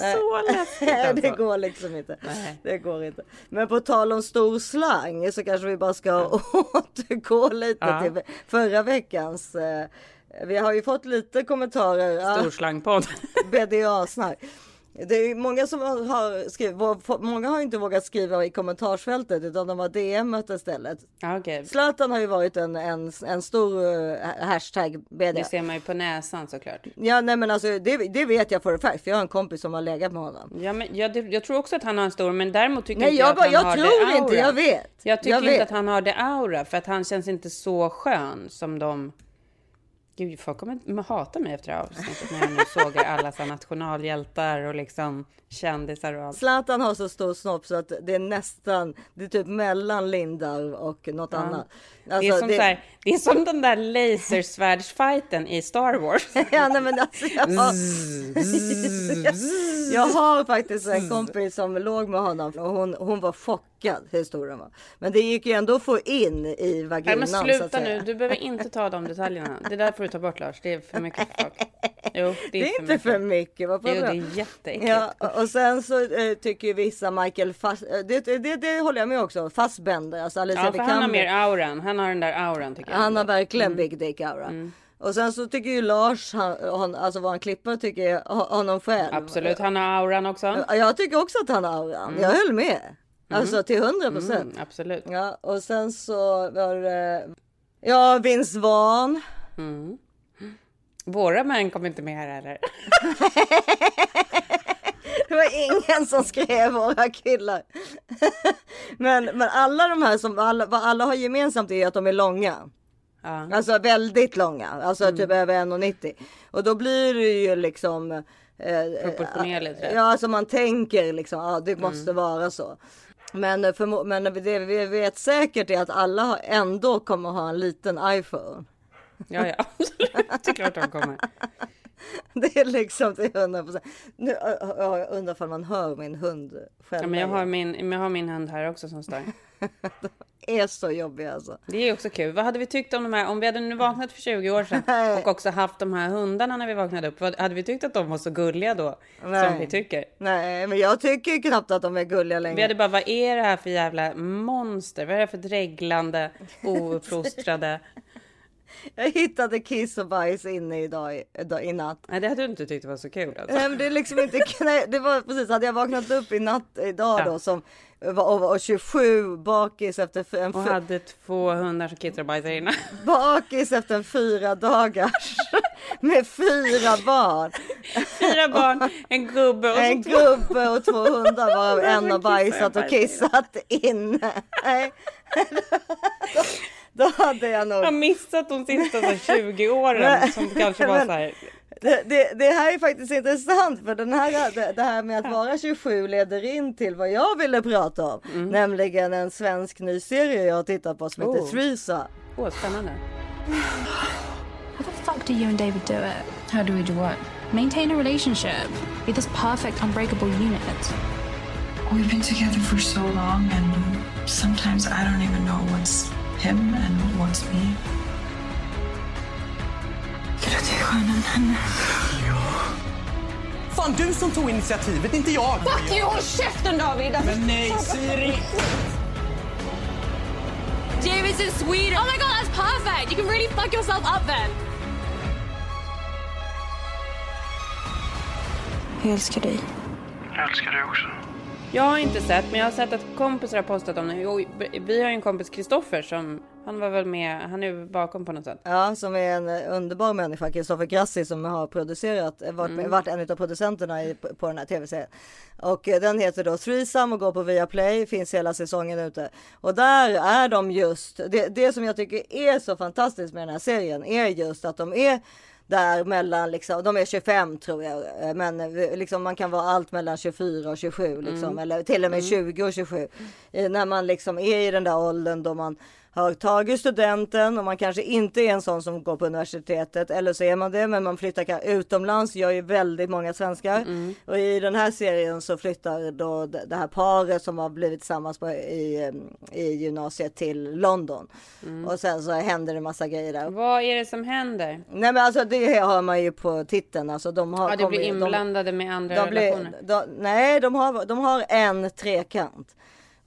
Är så läskigt Nej, det alltså. går liksom inte. Nej. Det går inte. Men på tal om stor slang så kanske vi bara ska återgå lite Ja. till förra veckans. eh, Vi har ju fått lite kommentarer. Storslangpodd. BDA-snack. Det är många som har- skrivit, många har inte vågat skriva i kommentarsfältet utan de har DMat istället. Okej. Zlatan har ju varit en, en, en stor eh, hashtag BDA. Det ser man ju på näsan såklart. Ja nej men alltså det, det vet jag för fact för jag har en kompis som har legat med honom. Ja, men jag, jag tror också att han har en stor, men däremot tycker Nej inte jag, att bara, han jag har tror det inte, aura. jag vet. Jag tycker jag inte vet. att han har det aura, för att han känns inte så skön som de... Gud, folk kommer hata mig efter det här avsnittet när jag nu sågar alla så nationalhjältar och liksom kändisar och allt. Zlatan har så stor snopp så att det är nästan, det är typ mellan Lindar och något annat. det, är Alltså, som så här, det är som den där lasersvärdsfighten i Star Wars. ja, nej, men alltså, jag, har, jag har faktiskt en kompis som låg med honom och hon, hon var chockad historien var. Men det gick ju ändå att få in i Nej, vaginan. men sluta nu, du behöver inte ta de detaljerna. Det där får du ta bort Lars, det är för mycket för folk. Jo, Det är inte för mycket. Vad Jo, det är jätteäckligt. Ja, och sen så eh, tycker ju vissa Michael Fass, eh, det, det, det håller jag med också, Fassbender, alltså Alicia Ja, för han har mer auran. Han har den där auran tycker jag. Han har verkligen Mm. big dick aura. Och sen så tycker ju Lars, han, han, alltså våran klippare tycker honom själv. Absolut, han har auran också. Ja, Jag tycker också att han har auran. Jag höll med. Alltså till hundra procent. Mm, absolut. Ja, och sen så var det, ja Vince Vaughn. Våra män kom inte med här heller. Det var ingen som skrev våra killar. men, men alla de här som alla, vad alla har gemensamt är att de är långa. Ja. Alltså väldigt långa, alltså typ över 1,90. Och då blir det ju liksom eh, Proportionerligt rätt. Ja, alltså man tänker liksom, ja det måste vara så. Men, förmo- men det vi vet säkert är att alla ändå kommer ha en liten iPhone. Ja, ja, absolut. Det är klart de kommer. Det är liksom till 100 procent. Nu, jag undrar om man hör min hund själv. Ja, men jag har min, jag har min hund här också som stör. är så jobbig alltså. Det är också kul. Vad hade vi tyckt om de här, om vi hade nu vaknat för 20 år sedan och också haft de här hundarna när vi vaknade upp. Vad, hade vi tyckt att de var så gulliga då? Som Nej. vi tycker. Nej, men jag tycker knappt att de är gulliga längre. Vi hade bara, vad är det här för jävla monster? Vad är det för dreglande, ouppfostrade? Jag hittade kiss och bajs inne idag, i- idag i natt. Nej, det hade du inte tyckt var så kul alltså. Nej, men det är liksom inte, nej, det var precis, hade jag vaknat upp i natt idag då som var, och var 27 bakis efter en, Och hade två hundar som kissade och bajsade inne. bakis efter en fyra dagars med fyra barn. Fyra barn, en gubbe och En två- gubbe och två hundar varav en har bajsat och kissat inne. Nej. Då, hade jag nog Jag har missat de sista så här 20 åren som kanske var men- så här. Det, det, det här är faktiskt intressant för den här, det, det här med att vara 27 leder in till vad jag ville prata om. Nämligen en svensk ny serie jag har tittat på som heter Oh. Threesa. Åh, spännande. How the fuck do you and David do it? How do we do what? Maintain a relationship. Be this perfect, unbreakable unit. We've been together for so long, and sometimes I don't even know what's him and what's me. Kan du till stjärnan henne? Fan, du som tog initiativet, inte jag. Fuck you! Håll käften David! Men nej, Siri! David's in Sweden! Oh my god, that's perfect! You can really fuck yourself up then! Jag älskar dig. Jag älskar dig också. Jag har inte sett, men jag har sett att kompisar har postat om det. Vi har ju en kompis, Kristoffer, som han var väl med, han är bakom på något sätt. Ja, som är en underbar människa, Kristoffer Grassi, som har producerat, varit, Mm. varit en av producenterna i, på den här tv-serien. Och den heter då Threesome och går på Viaplay, finns hela säsongen ute. Och där är de just, det, det som jag tycker är så fantastiskt med den här serien är just att de är där mellan, liksom, de är 25 tror jag, eh, men eh, liksom, man kan vara allt mellan 24 och 27 liksom, Mm. eller till och med Mm. 20 och 27. Eh, När man liksom är i den där åldern då man har tagit studenten och man kanske inte är en sån som går på universitetet eller så är man det men man flyttar utomlands gör ju väldigt många svenskar och i den här serien så flyttar då det här paret som har blivit tillsammans på, i, i gymnasiet till London och sen så händer det massa grejer där. Vad är det som händer? Nej men alltså det har man ju på titeln alltså de har Ja, det blir ju- de- inblandade med andra de blir, relationer. de, nej, de har, de har en trekant.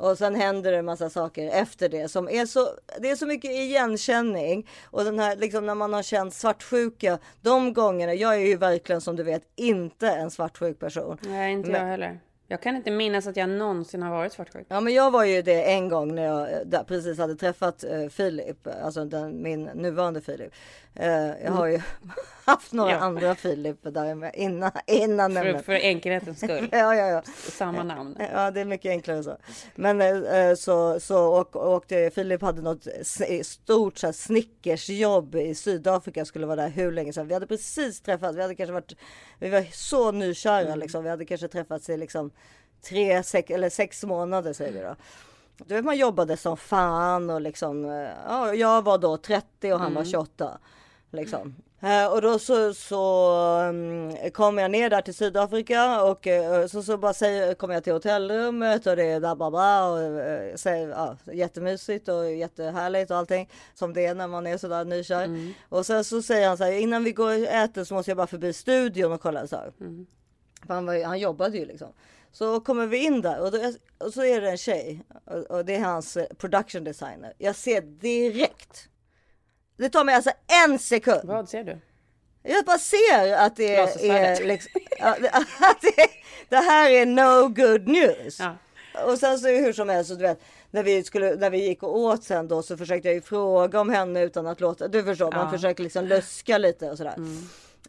Och sen händer det en massa saker efter det som är så, det är så mycket igenkänning. Och den här, liksom när man har känt svartsjuka, de gångerna, jag är ju verkligen som du vet inte en svartsjuk person. Nej, inte Men- jag heller. Jag kan inte minnas att jag någonsin har varit svartsjuk. Ja men jag var ju det en gång när jag precis hade träffat eh, Filip, alltså den, min nuvarande Filip. Eh, jag har ju haft några Ja. andra Filip där innan, innan För, för enkelhetens skull. ja, ja, ja. Samma namn. Ja, det är mycket enklare så. Men eh, så, så och, och det, Filip hade något stort så här, snickersjobb i Sydafrika, skulle vara där hur länge sedan. Vi hade precis träffats, vi hade kanske varit, vi var så nykära liksom. Vi hade kanske träffats i liksom tre, sex, eller sex månader säger vi då. Du vet man jobbade som fan och liksom, eh, ja, jag var då 30 och han var Mm. 28. Liksom. Eh, och då så, så um, kom jag ner där till Sydafrika och eh, så, så bara säger, kom jag till hotellrummet och det är bla bla bla och säger, ja, jättemysigt och jättehärligt och allting som det är när man är sådär nykär. Och sen så säger han så här, innan vi går och äter så måste jag bara förbi studion och kolla så här. För han, var, han jobbade ju liksom. Så kommer vi in där och, då, och så är det en tjej och, och det är hans eh, production designer. Jag ser direkt. Det tar mig alltså en sekund. Vad ser du? Jag bara ser att det Lasersvärdet. är liksom, att det, det här är no good news. Ja. Och sen så hur som helst, så du vet, när vi, skulle, när vi gick och åt sen då så försökte jag ju fråga om henne utan att låta, du förstår, man Ja. Mm. försöker liksom luska lite och sådär.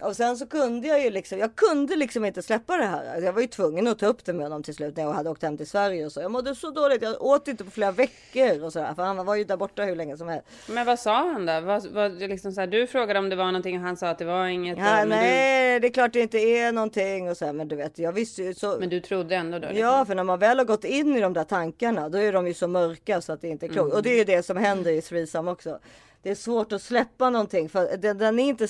Och sen så kunde jag ju liksom, jag kunde liksom inte släppa det här. Jag var ju tvungen att ta upp det med honom till slut när jag hade åkt hem till Sverige och så. Jag mådde så dåligt, jag åt inte på flera veckor och sådär. För han var ju där borta hur länge som helst. Men vad sa han då? Vad, vad, liksom så här, du frågade om det var någonting och han sa att det var inget. Ja, men, nej, det är klart det inte är någonting och så här, men du vet, jag visste ju så. du, men du trodde ändå då? Liksom. Ja, för när man väl har gått in i de där tankarna, då är de ju så mörka så att det inte är klokt. Mm. Och det är ju det som händer i Threesome också. Det är svårt att släppa någonting för den, den är inte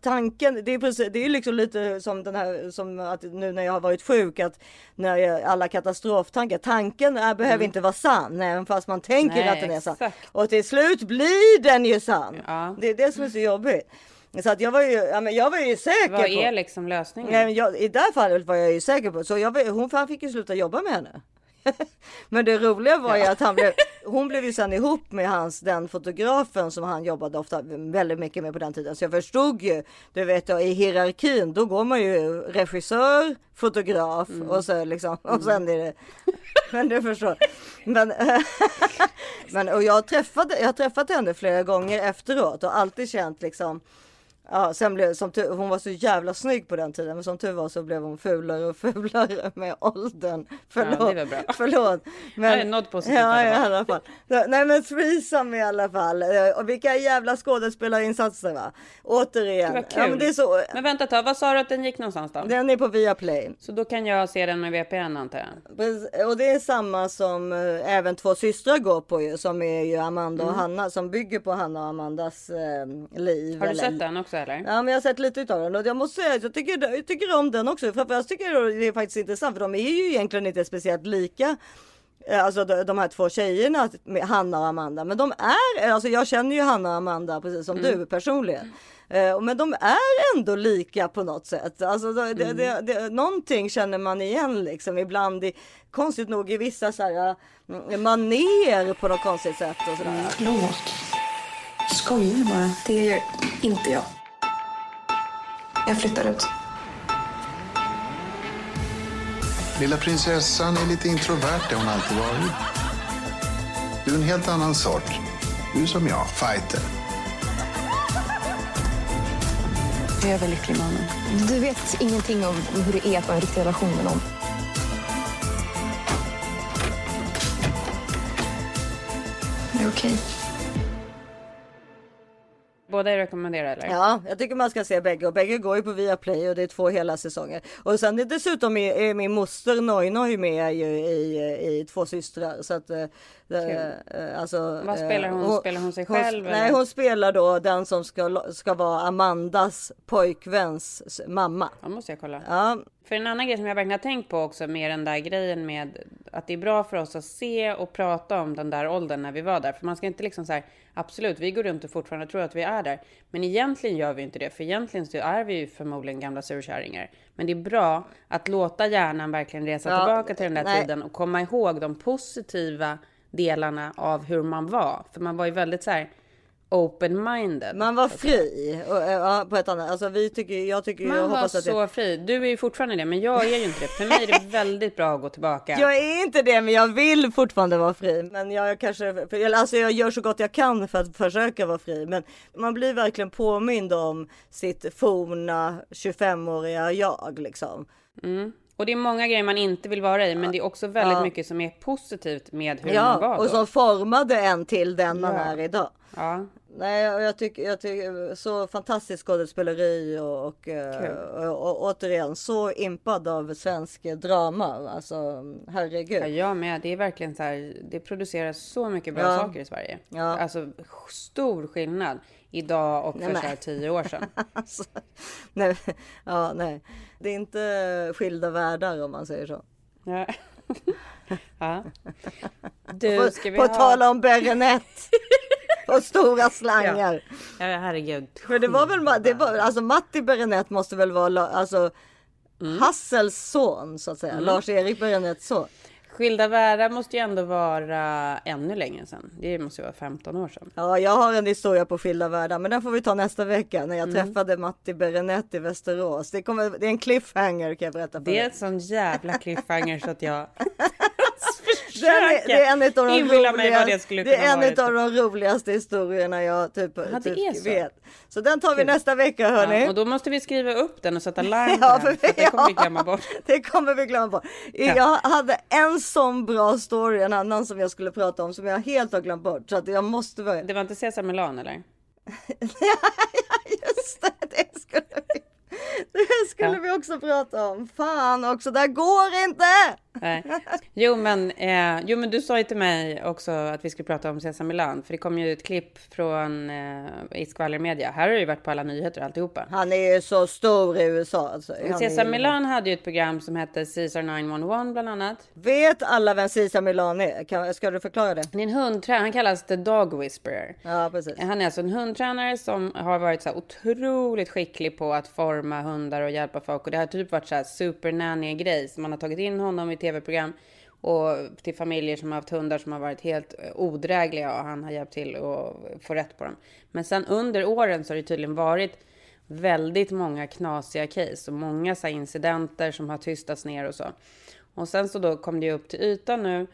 tanken. Det är precis, det är liksom lite som den här som att nu när jag har varit sjuk att när jag, alla katastroftankar. Tanken är, behöver inte vara sann även fast man tänker Mm. Nej, att den är sann. exakt. Och till slut blir den ju sann. Ja. Det är det som är så jobbigt. Så att jag var ju, ja, men jag var ju säker Vad på. är liksom lösningen? Nej, jag, I det här fallet var jag ju säker på. Så jag, hon han fick ju sluta jobba med henne. men det roliga var ju att han blev, hon blev ju sen ihop med hans, den fotografen som han jobbade ofta väldigt mycket med på den tiden. Så jag förstod ju, du vet i hierarkin, då går man ju regissör, fotograf och så liksom, och sen är det, men du förstår. Men, men och jag träffade, jag har träffat henne flera gånger efteråt och alltid känt liksom Ja, sen blev, som tur, hon var så jävla snygg på den tiden, men som tur var så blev hon fulare och fulare med åldern. Förlåt. Ja, det bra. Förlåt. Det är något positivt Ja, i alla fall. Så, nej men Threesome i alla fall. Eh, Och vilka jävla skådespelarinsatser va. Återigen. Vad kul. Ja, men det är så. Men vänta tag, vad sa du att den gick någonstans då? Den är på Viaplay. Så då kan jag se den med VPN antar jag? Och det är samma som eh, även två systrar går på ju, som är ju Amanda och Mm. Hanna, som bygger på Hanna och Amandas eh, liv. Har du eller- sett den också eller? Ja men jag har sett lite utav den och jag måste säga att jag tycker, jag tycker om den också. Framförallt tycker jag det är faktiskt intressant för de är ju egentligen inte speciellt lika. Eh, Alltså de, här två tjejerna, Hanna och Amanda. Men de är, alltså jag känner ju Hanna och Amanda precis som Mm. du personligen. Eh, Men de är ändå lika på något sätt. Alltså det, det, det, det, någonting känner man igen liksom ibland. I, konstigt nog i vissa så här, mm, maner på något konstigt sätt och sådär. Förlåt. Skojar bara. Det gör inte jag. Jag flyttar ut. Lilla prinsessan är lite introvert, det hon alltid varit. Du är en helt annan sort. Du är som jag, fighter. Jag är väldigt lycklig mannen. Du vet ingenting om hur det är att vara en riktig relation med någon. Det är okej. Båda är rekommenderade eller? Ja, jag tycker man ska se bägge och bägge går ju på Viaplay och det är två hela säsonger. Och sen är dessutom är, är min moster Noinoi med ju i, i Två systrar så att eh, alltså. Vad spelar hon? eh, Spelar hon sig själv, Nej, eller? hon spelar då den som ska ska vara Amandas pojkväns mamma. Ja, måste jag kolla. Ja, För en annan grej som jag verkligen har tänkt på också med den där grejen med att det är bra för oss att se och prata om den där åldern när vi var där. För man ska inte liksom så här, absolut, vi går runt och fortfarande tror att vi är där. Men egentligen gör vi inte det, för egentligen så är vi ju förmodligen gamla surkärringar. Men det är bra att låta hjärnan verkligen resa Ja, tillbaka till den där nej. tiden och komma ihåg de positiva delarna av hur man var. För man var ju väldigt så här open-minded. man var fri och, eh, på ett annat. Alltså vi tycker, jag tycker, Man jag var hoppas att så det, fri. Du är ju fortfarande det, men jag är ju inte det. För mig är det väldigt bra att gå tillbaka. Jag är inte det, men jag vill fortfarande vara fri. Men jag kanske, alltså jag gör så gott jag kan för att försöka vara fri. Men man blir verkligen påmind om sitt forna 25-åriga jag liksom. Mm. Och det är många grejer man inte vill vara i, men det är också väldigt Ja. mycket som är positivt med hur man var Ja, då. och som formade en till den man Ja. är idag. Ja. Nej, och jag tycker, jag tycker så fantastiskt skådespeleri och, och, eh, och, och, återigen så impad av svensk drama. Alltså herregud. Ja, jag med. Det är verkligen så här, det produceras så mycket bra Ja. saker i Sverige. Ja. Alltså stor skillnad idag och Nej, för men. så här tio år sedan. alltså, nej, ja, nej, det är inte skilda världar om man säger så. Ja. ja. Du, ska vi på ha... tala om Berenett och stora slangar. Ja, herregud. För det var väl, det var, alltså Matti Berenett måste väl vara, alltså Hassels son så att säga, Mm. Lars-Erik Berenetts son. Skilda världar måste ju ändå vara ännu längre sedan. Det måste ju vara 15 år sedan. Ja, jag har en historia på skilda världar, men den får vi ta nästa vecka när jag Mm. träffade Matti Berenett i Västerås. Det, kommer, det är en cliffhanger kan jag berätta för Det är dig. en sån jävla cliffhanger så att jag Är, det är en av de inbilla mig vad det skulle det är en av de roligaste historierna jag typ, det typ så. vet. Så den tar vi Kul. nästa vecka hörni. Ja, och då måste vi skriva upp den och sätta larm Ja, den, för- för det kommer vi ja. glömma bort. Det kommer vi glömma bort. Ja. Jag hade en sån bra story, en annan som jag skulle prata om som jag helt har glömt bort. Så att jag måste börja. Det var inte Cesar Milan eller? Just det, det skulle vi, det skulle Ja. vi också prata om. Fan också, det här går inte! Nej. Jo, men, eh, jo, men du sa ju till mig också att vi skulle prata om Cesar Milan, för det kom ju ett klipp från eh, i skvallermedia. Här har det ju varit på alla nyheter och alltihopa. Han är ju så stor i USA. Alltså. Han Cesar är Milan hade ju ett program som hette Caesar 911 bland annat. Vet alla vem Cesar Milan är? Kan, ska du förklara det? Det är en hundtränare, han kallas The Dog Whisperer. Ja, precis. Han är alltså en hundtränare som har varit så här otroligt skicklig på att forma hundar och hjälpa folk. Och det har typ varit så här supernanny-grej. Så man har tagit in honom i tv-program och till familjer som har haft hundar som har varit helt eh, odrägliga och han har hjälpt till att få rätt på dem. Men sen under åren så har det tydligen varit väldigt många knasiga case och många så här incidenter som har tystats ner och så. Och sen så då kom det ju upp till ytan nu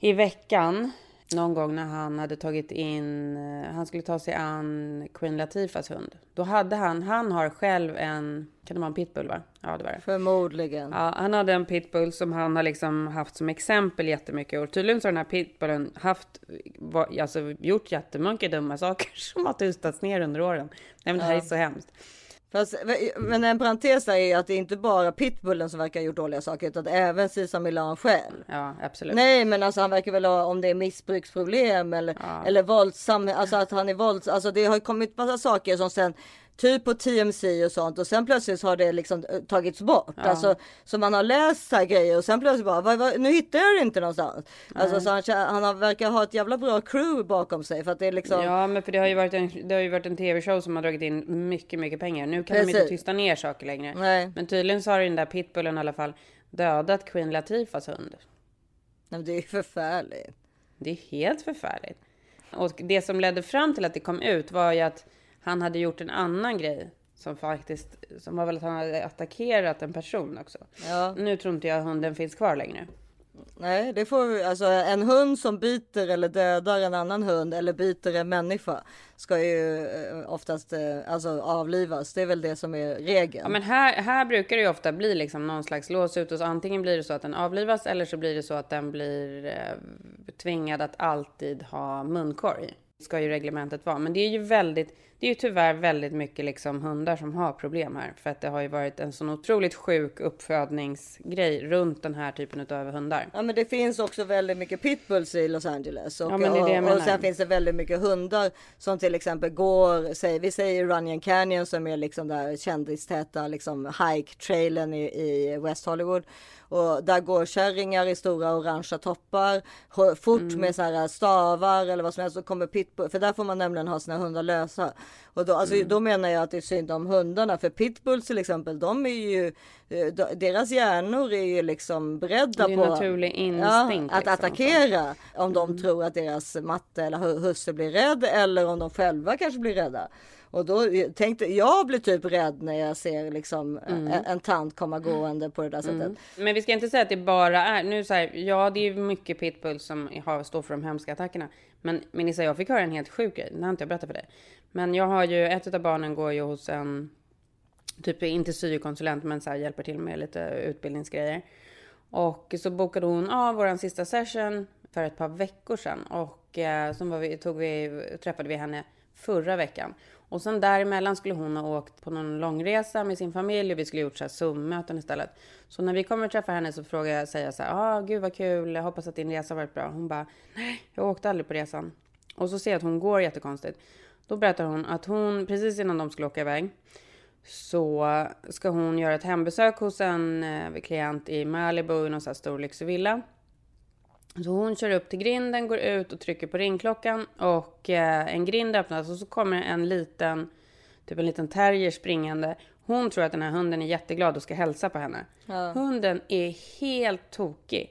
i veckan, någon gång när han hade tagit in, eh, han skulle ta sig an Queen Latifahs hund. Då hade han, han har själv en, kan det vara en pitbull va? Ja det var det. Förmodligen. Ja, han hade en pitbull som han har liksom haft som exempel jättemycket. Och tydligen så har den här pitbullen haft, var, alltså gjort jättemycket dumma saker som har tystats ner under åren. Nej men det här Ja. är så hemskt. Fast, men en parentes är ju att det är inte bara pitbullen som verkar ha gjort dåliga saker utan även Cesar Milan själv. Ja absolut. Nej men alltså han verkar väl ha om det är missbruksproblem eller, eller våldsam, alltså att han är våldsam. Alltså det har ju kommit massa saker som sen typ på TMC och sånt och sen plötsligt så har det liksom eh, tagits bort. Ja. Alltså så man har läst så här grejer och sen plötsligt bara vad, vad, nu hittar jag det inte någonstans. Alltså så han, han har, verkar ha ett jävla bra crew bakom sig för att det är liksom. Ja, men för det har ju varit en, det har ju varit en tv-show som har dragit in mycket, mycket pengar. Nu kan de Precis. inte tysta ner saker längre. Nej. Men tydligen så har den där pitbullen i alla fall dödat Queen Latifahs hund. Men det är ju förfärligt. Det är helt förfärligt. Och det som ledde fram till att det kom ut var ju att han hade gjort en annan grej som faktiskt, som var väl att han hade attackerat en person också. Ja. Nu tror inte jag hunden finns kvar längre. Nej, det får vi, alltså en hund som biter eller dödar en annan hund eller biter en människa ska ju eh, oftast eh, alltså avlivas. Det är väl det som är regeln. Ja, men här, här brukar det ju ofta bli liksom någon slags lås ut och så antingen blir det så att den avlivas eller så blir det så att den blir eh, tvingad att alltid ha munkorg. Ska ju reglementet vara. Men det är ju väldigt, det är ju tyvärr väldigt mycket liksom hundar som har problem här. För att det har ju varit en sån otroligt sjuk uppfödningsgrej runt den här typen av hundar. Ja men det finns också väldigt mycket pitbulls i Los Angeles. Och, Ja, men det är det jag och, och menar. sen finns det väldigt mycket hundar som till exempel går, säg, vi säger Runyon Canyon som är liksom där kändistäta liksom hike-trailen i, i West Hollywood. Och där går kärringar i stora orangea toppar, fort Mm. med så här stavar eller vad som helst. Så kommer pitbull, för där får man nämligen ha sina hundar lösa. Och då, Mm. alltså, då menar jag att det är synd om hundarna. För pitbulls till exempel, de är ju, eh, de- deras hjärnor är ju liksom beredda på naturlig ja, instinkt, att liksom. attackera. Om de tror att deras matte eller hu- husse blir rädd eller om de själva kanske blir rädda. Och då tänkte jag blir typ rädd när jag ser liksom en, en tant komma gående på det där sättet. Mm. Men vi ska inte säga att det bara är, nu så här, ja det är mycket pitbull som har, står för de hemska attackerna. Men Melissa, jag fick höra en helt sjuk grej, den har inte jag berättat för dig. Men jag har ju, ett av barnen går ju hos en, typ inte syokonsulent men så här, hjälper till med lite utbildningsgrejer. Och så bokade hon av våran sista session för ett par veckor sedan. Och eh, så var vi, tog vi, träffade vi henne förra veckan. Och sen däremellan skulle hon ha åkt på någon långresa med sin familj och vi skulle gjort så här Zoom-möten istället. Så när vi kommer träffa henne så frågar jag, säger jag så här, ah, gud vad kul, jag hoppas att din resa varit bra. Hon bara, nej, jag åkte aldrig på resan. Och så ser jag att hon går jättekonstigt. Då berättar hon att hon, precis innan de skulle åka iväg, så ska hon göra ett hembesök hos en eh, klient i Malibu i någon så här stor lyxig villa. Så hon kör upp till grinden, går ut och trycker på ringklockan och eh, en grind öppnas och så kommer en liten, typ en liten terrier springande. Hon tror att den här hunden är jätteglad och ska hälsa på henne. Ja. Hunden är helt tokig.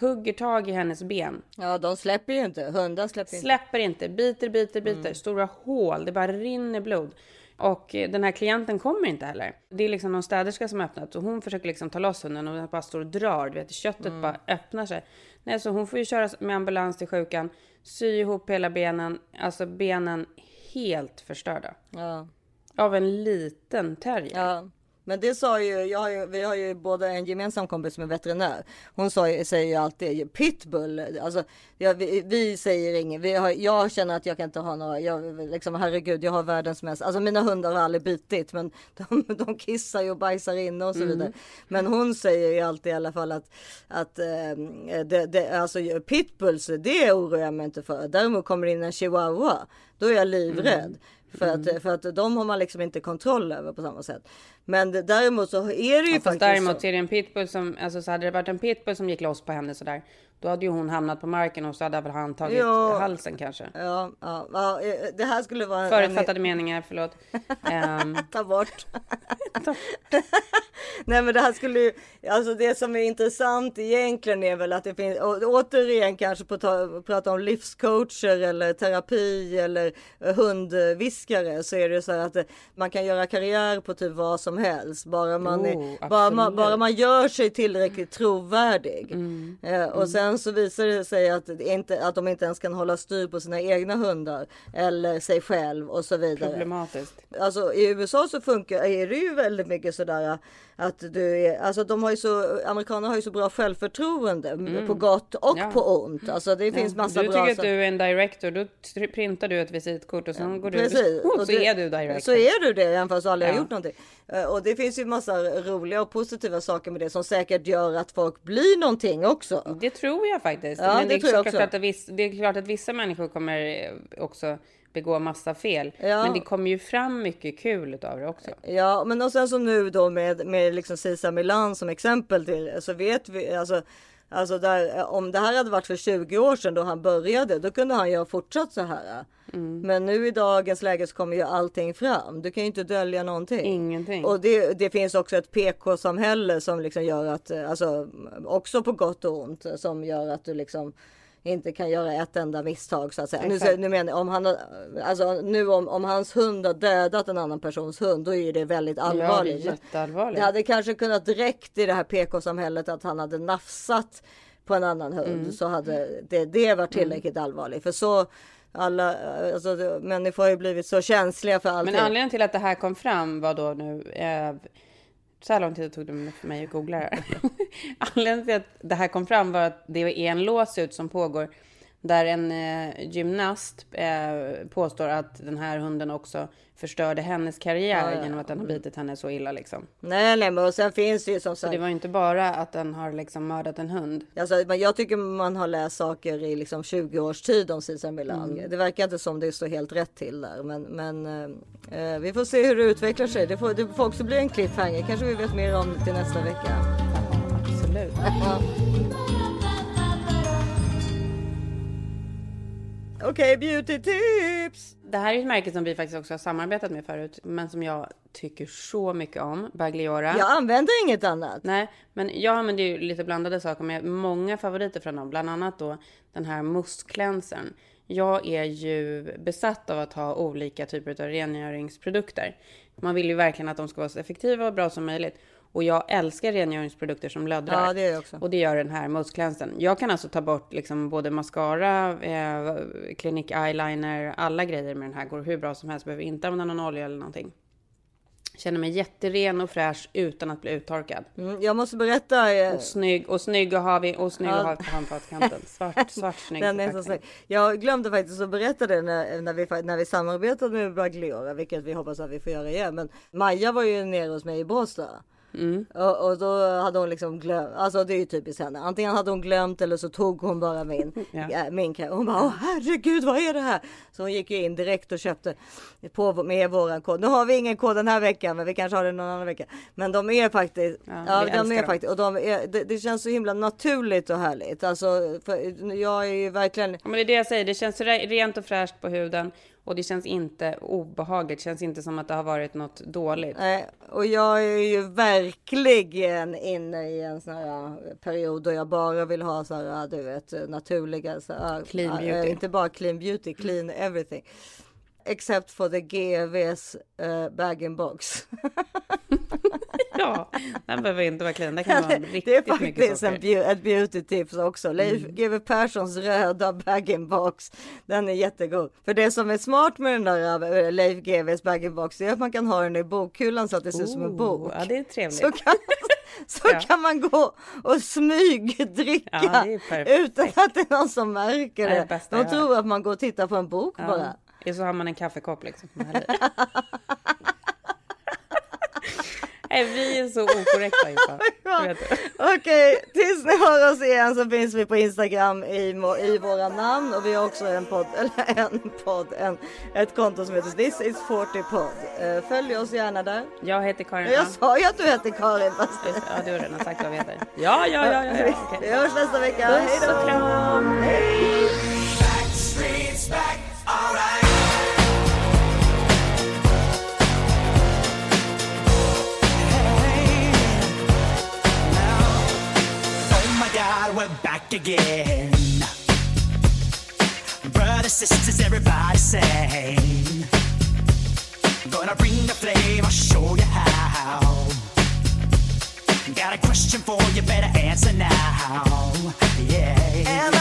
Hugger tag i hennes ben. Ja, de släpper ju inte. Hundar släpper inte. Släpper inte, biter, biter, biter. Stora hål, det bara rinner blod. Och eh, den här klienten kommer inte heller. Det är liksom någon städerska som har öppnat och hon försöker liksom ta loss hunden och den bara står och drar. Du vet, köttet bara öppnar sig. Nej, så hon får ju köra med ambulans till sjukan, sy ihop hela benen, alltså benen helt förstörda. Ja. Av en liten terrier. Ja. Men det sa ju, jag ju, vi har ju både en gemensam kompis som är veterinär. Hon sa, säger ju alltid pitbull. Alltså, ja, vi, vi säger inget. Vi har, jag känner att jag kan inte ha några, jag, liksom, herregud, jag har världens mest. Alltså mina hundar har aldrig bitit, men de, de kissar ju och bajsar inne och så Mm. vidare. Men hon säger ju alltid i alla fall att, att eh, det, det, alltså pitbulls, det oroar jag mig inte för. Däremot kommer det in en chihuahua, då är jag livrädd. Mm. För, att, för att de har man liksom inte kontroll över på samma sätt. Men däremot så är det ju Ja, fast faktiskt däremot så. är det en pitbull som, alltså så hade det varit en pitbull som gick loss på henne sådär, då hade ju hon hamnat på marken och så hade väl han tagit Ja. halsen kanske. Ja, ja, ja, eh, det här skulle vara en- Förutfattade meningar, förlåt. Ehm, Ta bort. Nej men det här skulle ju, alltså det som är intressant egentligen är väl att det finns, och återigen kanske på ta, prata om livscoacher eller terapi eller eh, hundviskare så är det så här att eh, man kan göra karriär på typ vad som helst. Bara man, Jo, är, bara, man, bara man gör sig tillräckligt trovärdig. Mm. Och sen så visar det sig att, inte, att de inte ens kan hålla styr på sina egna hundar eller sig själv och så vidare. problematiskt. Alltså i USA så funkar är det ju väldigt mycket sådär att du är, alltså de har ju så, amerikaner har ju så bra självförtroende på gott och Ja. på ont. Alltså det finns massa du bra tycker att du är en director, då printar du ett visitkort och sen går du Precis. och Och så är du director. Så är du det även fast du aldrig har Ja. gjort någonting. Eh, Och det finns ju massa roliga och positiva saker med det som säkert gör att folk blir någonting också. Det tror jag faktiskt. Ja, Men det det, är tror jag klart också. att viss, det är klart att vissa människor kommer eh, också begå massa fel. Ja. Men det kommer ju fram mycket kul utav det också. Ja, men och sen så nu då med, med liksom Sisa Milan som exempel till så vet vi alltså Alltså där, om det här hade varit för 20 år sedan då han började, då kunde han ju ha fortsatt så här. Mm. Men nu i dagens läge så kommer ju allting fram. Du kan ju inte dölja någonting. Ingenting. Och det, det finns också ett PK-samhälle som liksom gör att, alltså också på gott och ont, som gör att du liksom inte kan göra ett enda misstag så att säga. Nu, Exakt. nu menar jag, om han alltså nu om, om hans hund har dödat en annan persons hund, då är det väldigt allvarligt. Ja, det är. Det hade kanske kunnat räckt i det här PK-samhället att han hade nafsat på en annan hund Mm. så hade det, det varit tillräckligt allvarligt. För så alla, alltså människor har ju blivit så känsliga för allting. Men anledningen till att det här kom fram var då nu... Eh, så här lång tid tog det för mig att googla det här. anledningen till att det här kom fram var att det är en låsut som pågår där en eh, gymnast eh, påstår att den här hunden också förstörde hennes karriär Ja, ja. genom att den har bitit henne så illa liksom. Nej, nej, men och sen finns det ju som Så sagt. det var ju inte bara att den har liksom mördat en hund. Alltså, men jag tycker man har läst saker i liksom 20 års tid om Cesar Millan. Mm. Det verkar inte som det står helt rätt till där. Men, men eh, eh, vi får se hur det utvecklar sig. Det får, det får också bli en cliffhanger. Kanske vi vet mer om det till nästa vecka. Absolut. Okej, beauty tips! Det här är ett märke som vi faktiskt också har samarbetat med förut, men som jag tycker så mycket om, Bagliora. Jag använder inget annat. Nej, men jag använder ju lite blandade saker med många favoriter från dem, bland annat då den här mustklänsern. Jag är ju besatt av att ha olika typer av rengöringsprodukter. Man vill ju verkligen att de ska vara så effektiva och bra som möjligt. Och jag älskar rengöringsprodukter som löddrar. Ja, det gör jag också. Och det gör den här mustklänsern. Jag kan alltså ta bort liksom både mascara, eh, klinik eyeliner, alla grejer med den här. Går hur bra som helst. Behöver inte använda någon olja eller någonting. Känner mig jätteren och fräsch utan att bli uttorkad. Mm, jag måste berätta. eh, Och snygg, och snygg att ha, vid, och snygg Ja. att ha på handfatskanten. Svart, svart snygg Den är så snygg. Jag glömde faktiskt att berätta det när, när, vi, när vi samarbetade med Bagliora, vilket vi hoppas att vi får göra igen. Men Maja var ju nere hos mig i Båstad. Mm. Och, och då hade hon liksom glömt, alltså det är ju typiskt henne. Antingen hade hon glömt eller så tog hon bara min, Ja. ja. min kräm. Hon bara, åh herregud vad är det här? Så hon gick ju in direkt och köpte på med våran kod. Nu har vi ingen kod den här veckan, men vi kanske har det någon annan vecka. Men de är faktiskt, Ja, ja, de är dem. faktiskt, och de är, det, det känns så himla naturligt och härligt. Alltså, jag är ju verkligen Ja, men det är det jag säger, det känns re- rent och fräscht på huden. Och det känns inte obehagligt, det känns inte som att det har varit något dåligt. Nej, och jag är ju verkligen inne i en sån här period då jag bara vill ha så här, du vet, naturliga, så här, Clean äh, beauty. inte bara clean beauty, clean everything. Except for the GVs uh, bag in box. Ja, den behöver inte vara clean, det kan vara riktigt det är faktiskt en beau- ett beauty tips också. Leif Mm. GW Perssons röda bag in box. Den är jättegod. För det som är smart med den där äh, Leif GWs bag in box är att man kan ha den i bokhyllan så att det ser ut som en Oh, bok. Ja, det är trevligt. Så kan, så Ja. kan man gå och smygdricka Ja, utan att det är någon som märker Det det. De tror att man går och tittar på en bok Ja, bara. Så har man en kaffekopp liksom. Nej, vi är så okorrekta. Ja. Okej, tills ni hör oss igen så finns vi på Instagram i, i våra namn och vi har också en podd, eller en podd, en, ett konto som heter This is 40 podd. Eh, Följ oss gärna där. Jag heter Karin. Jag sa ju att du heter Karin fast Ja, du har redan sagt vad vi heter. Ja, ja, ja, ja. ja. Vi okej. hörs nästa vecka. Hej Puss och kram. Hej! Backstreet's back, alright. God, we're back again. Brothers, sisters, everybody sing. Gonna bring the flame, I'll show you how. Got a question for you, better answer now. Yeah. Am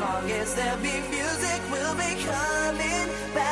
long as there be music, we'll be coming back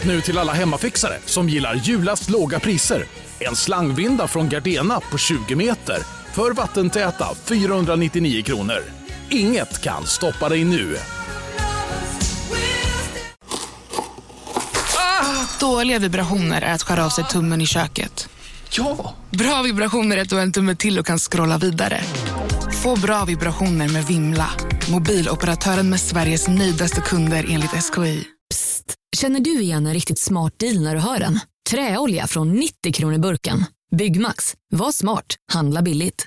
Just nu till alla hemmafixare som gillar julast låga priser. En slangvinda från Gardena på 20 meter för vattentäta 499 kronor. Inget kan stoppa dig nu. Dåliga vibrationer är att skära av sig tummen i köket. Ja! Bra vibrationer är att du har en tumme till och kan scrolla vidare. Få bra vibrationer med Vimla. Mobiloperatören med Sveriges nöjdaste kunder enligt SKI. Känner du igen en riktigt smart deal när du hör den? Träolja från 90 kronor burken. Byggmax. Var smart. Handla billigt.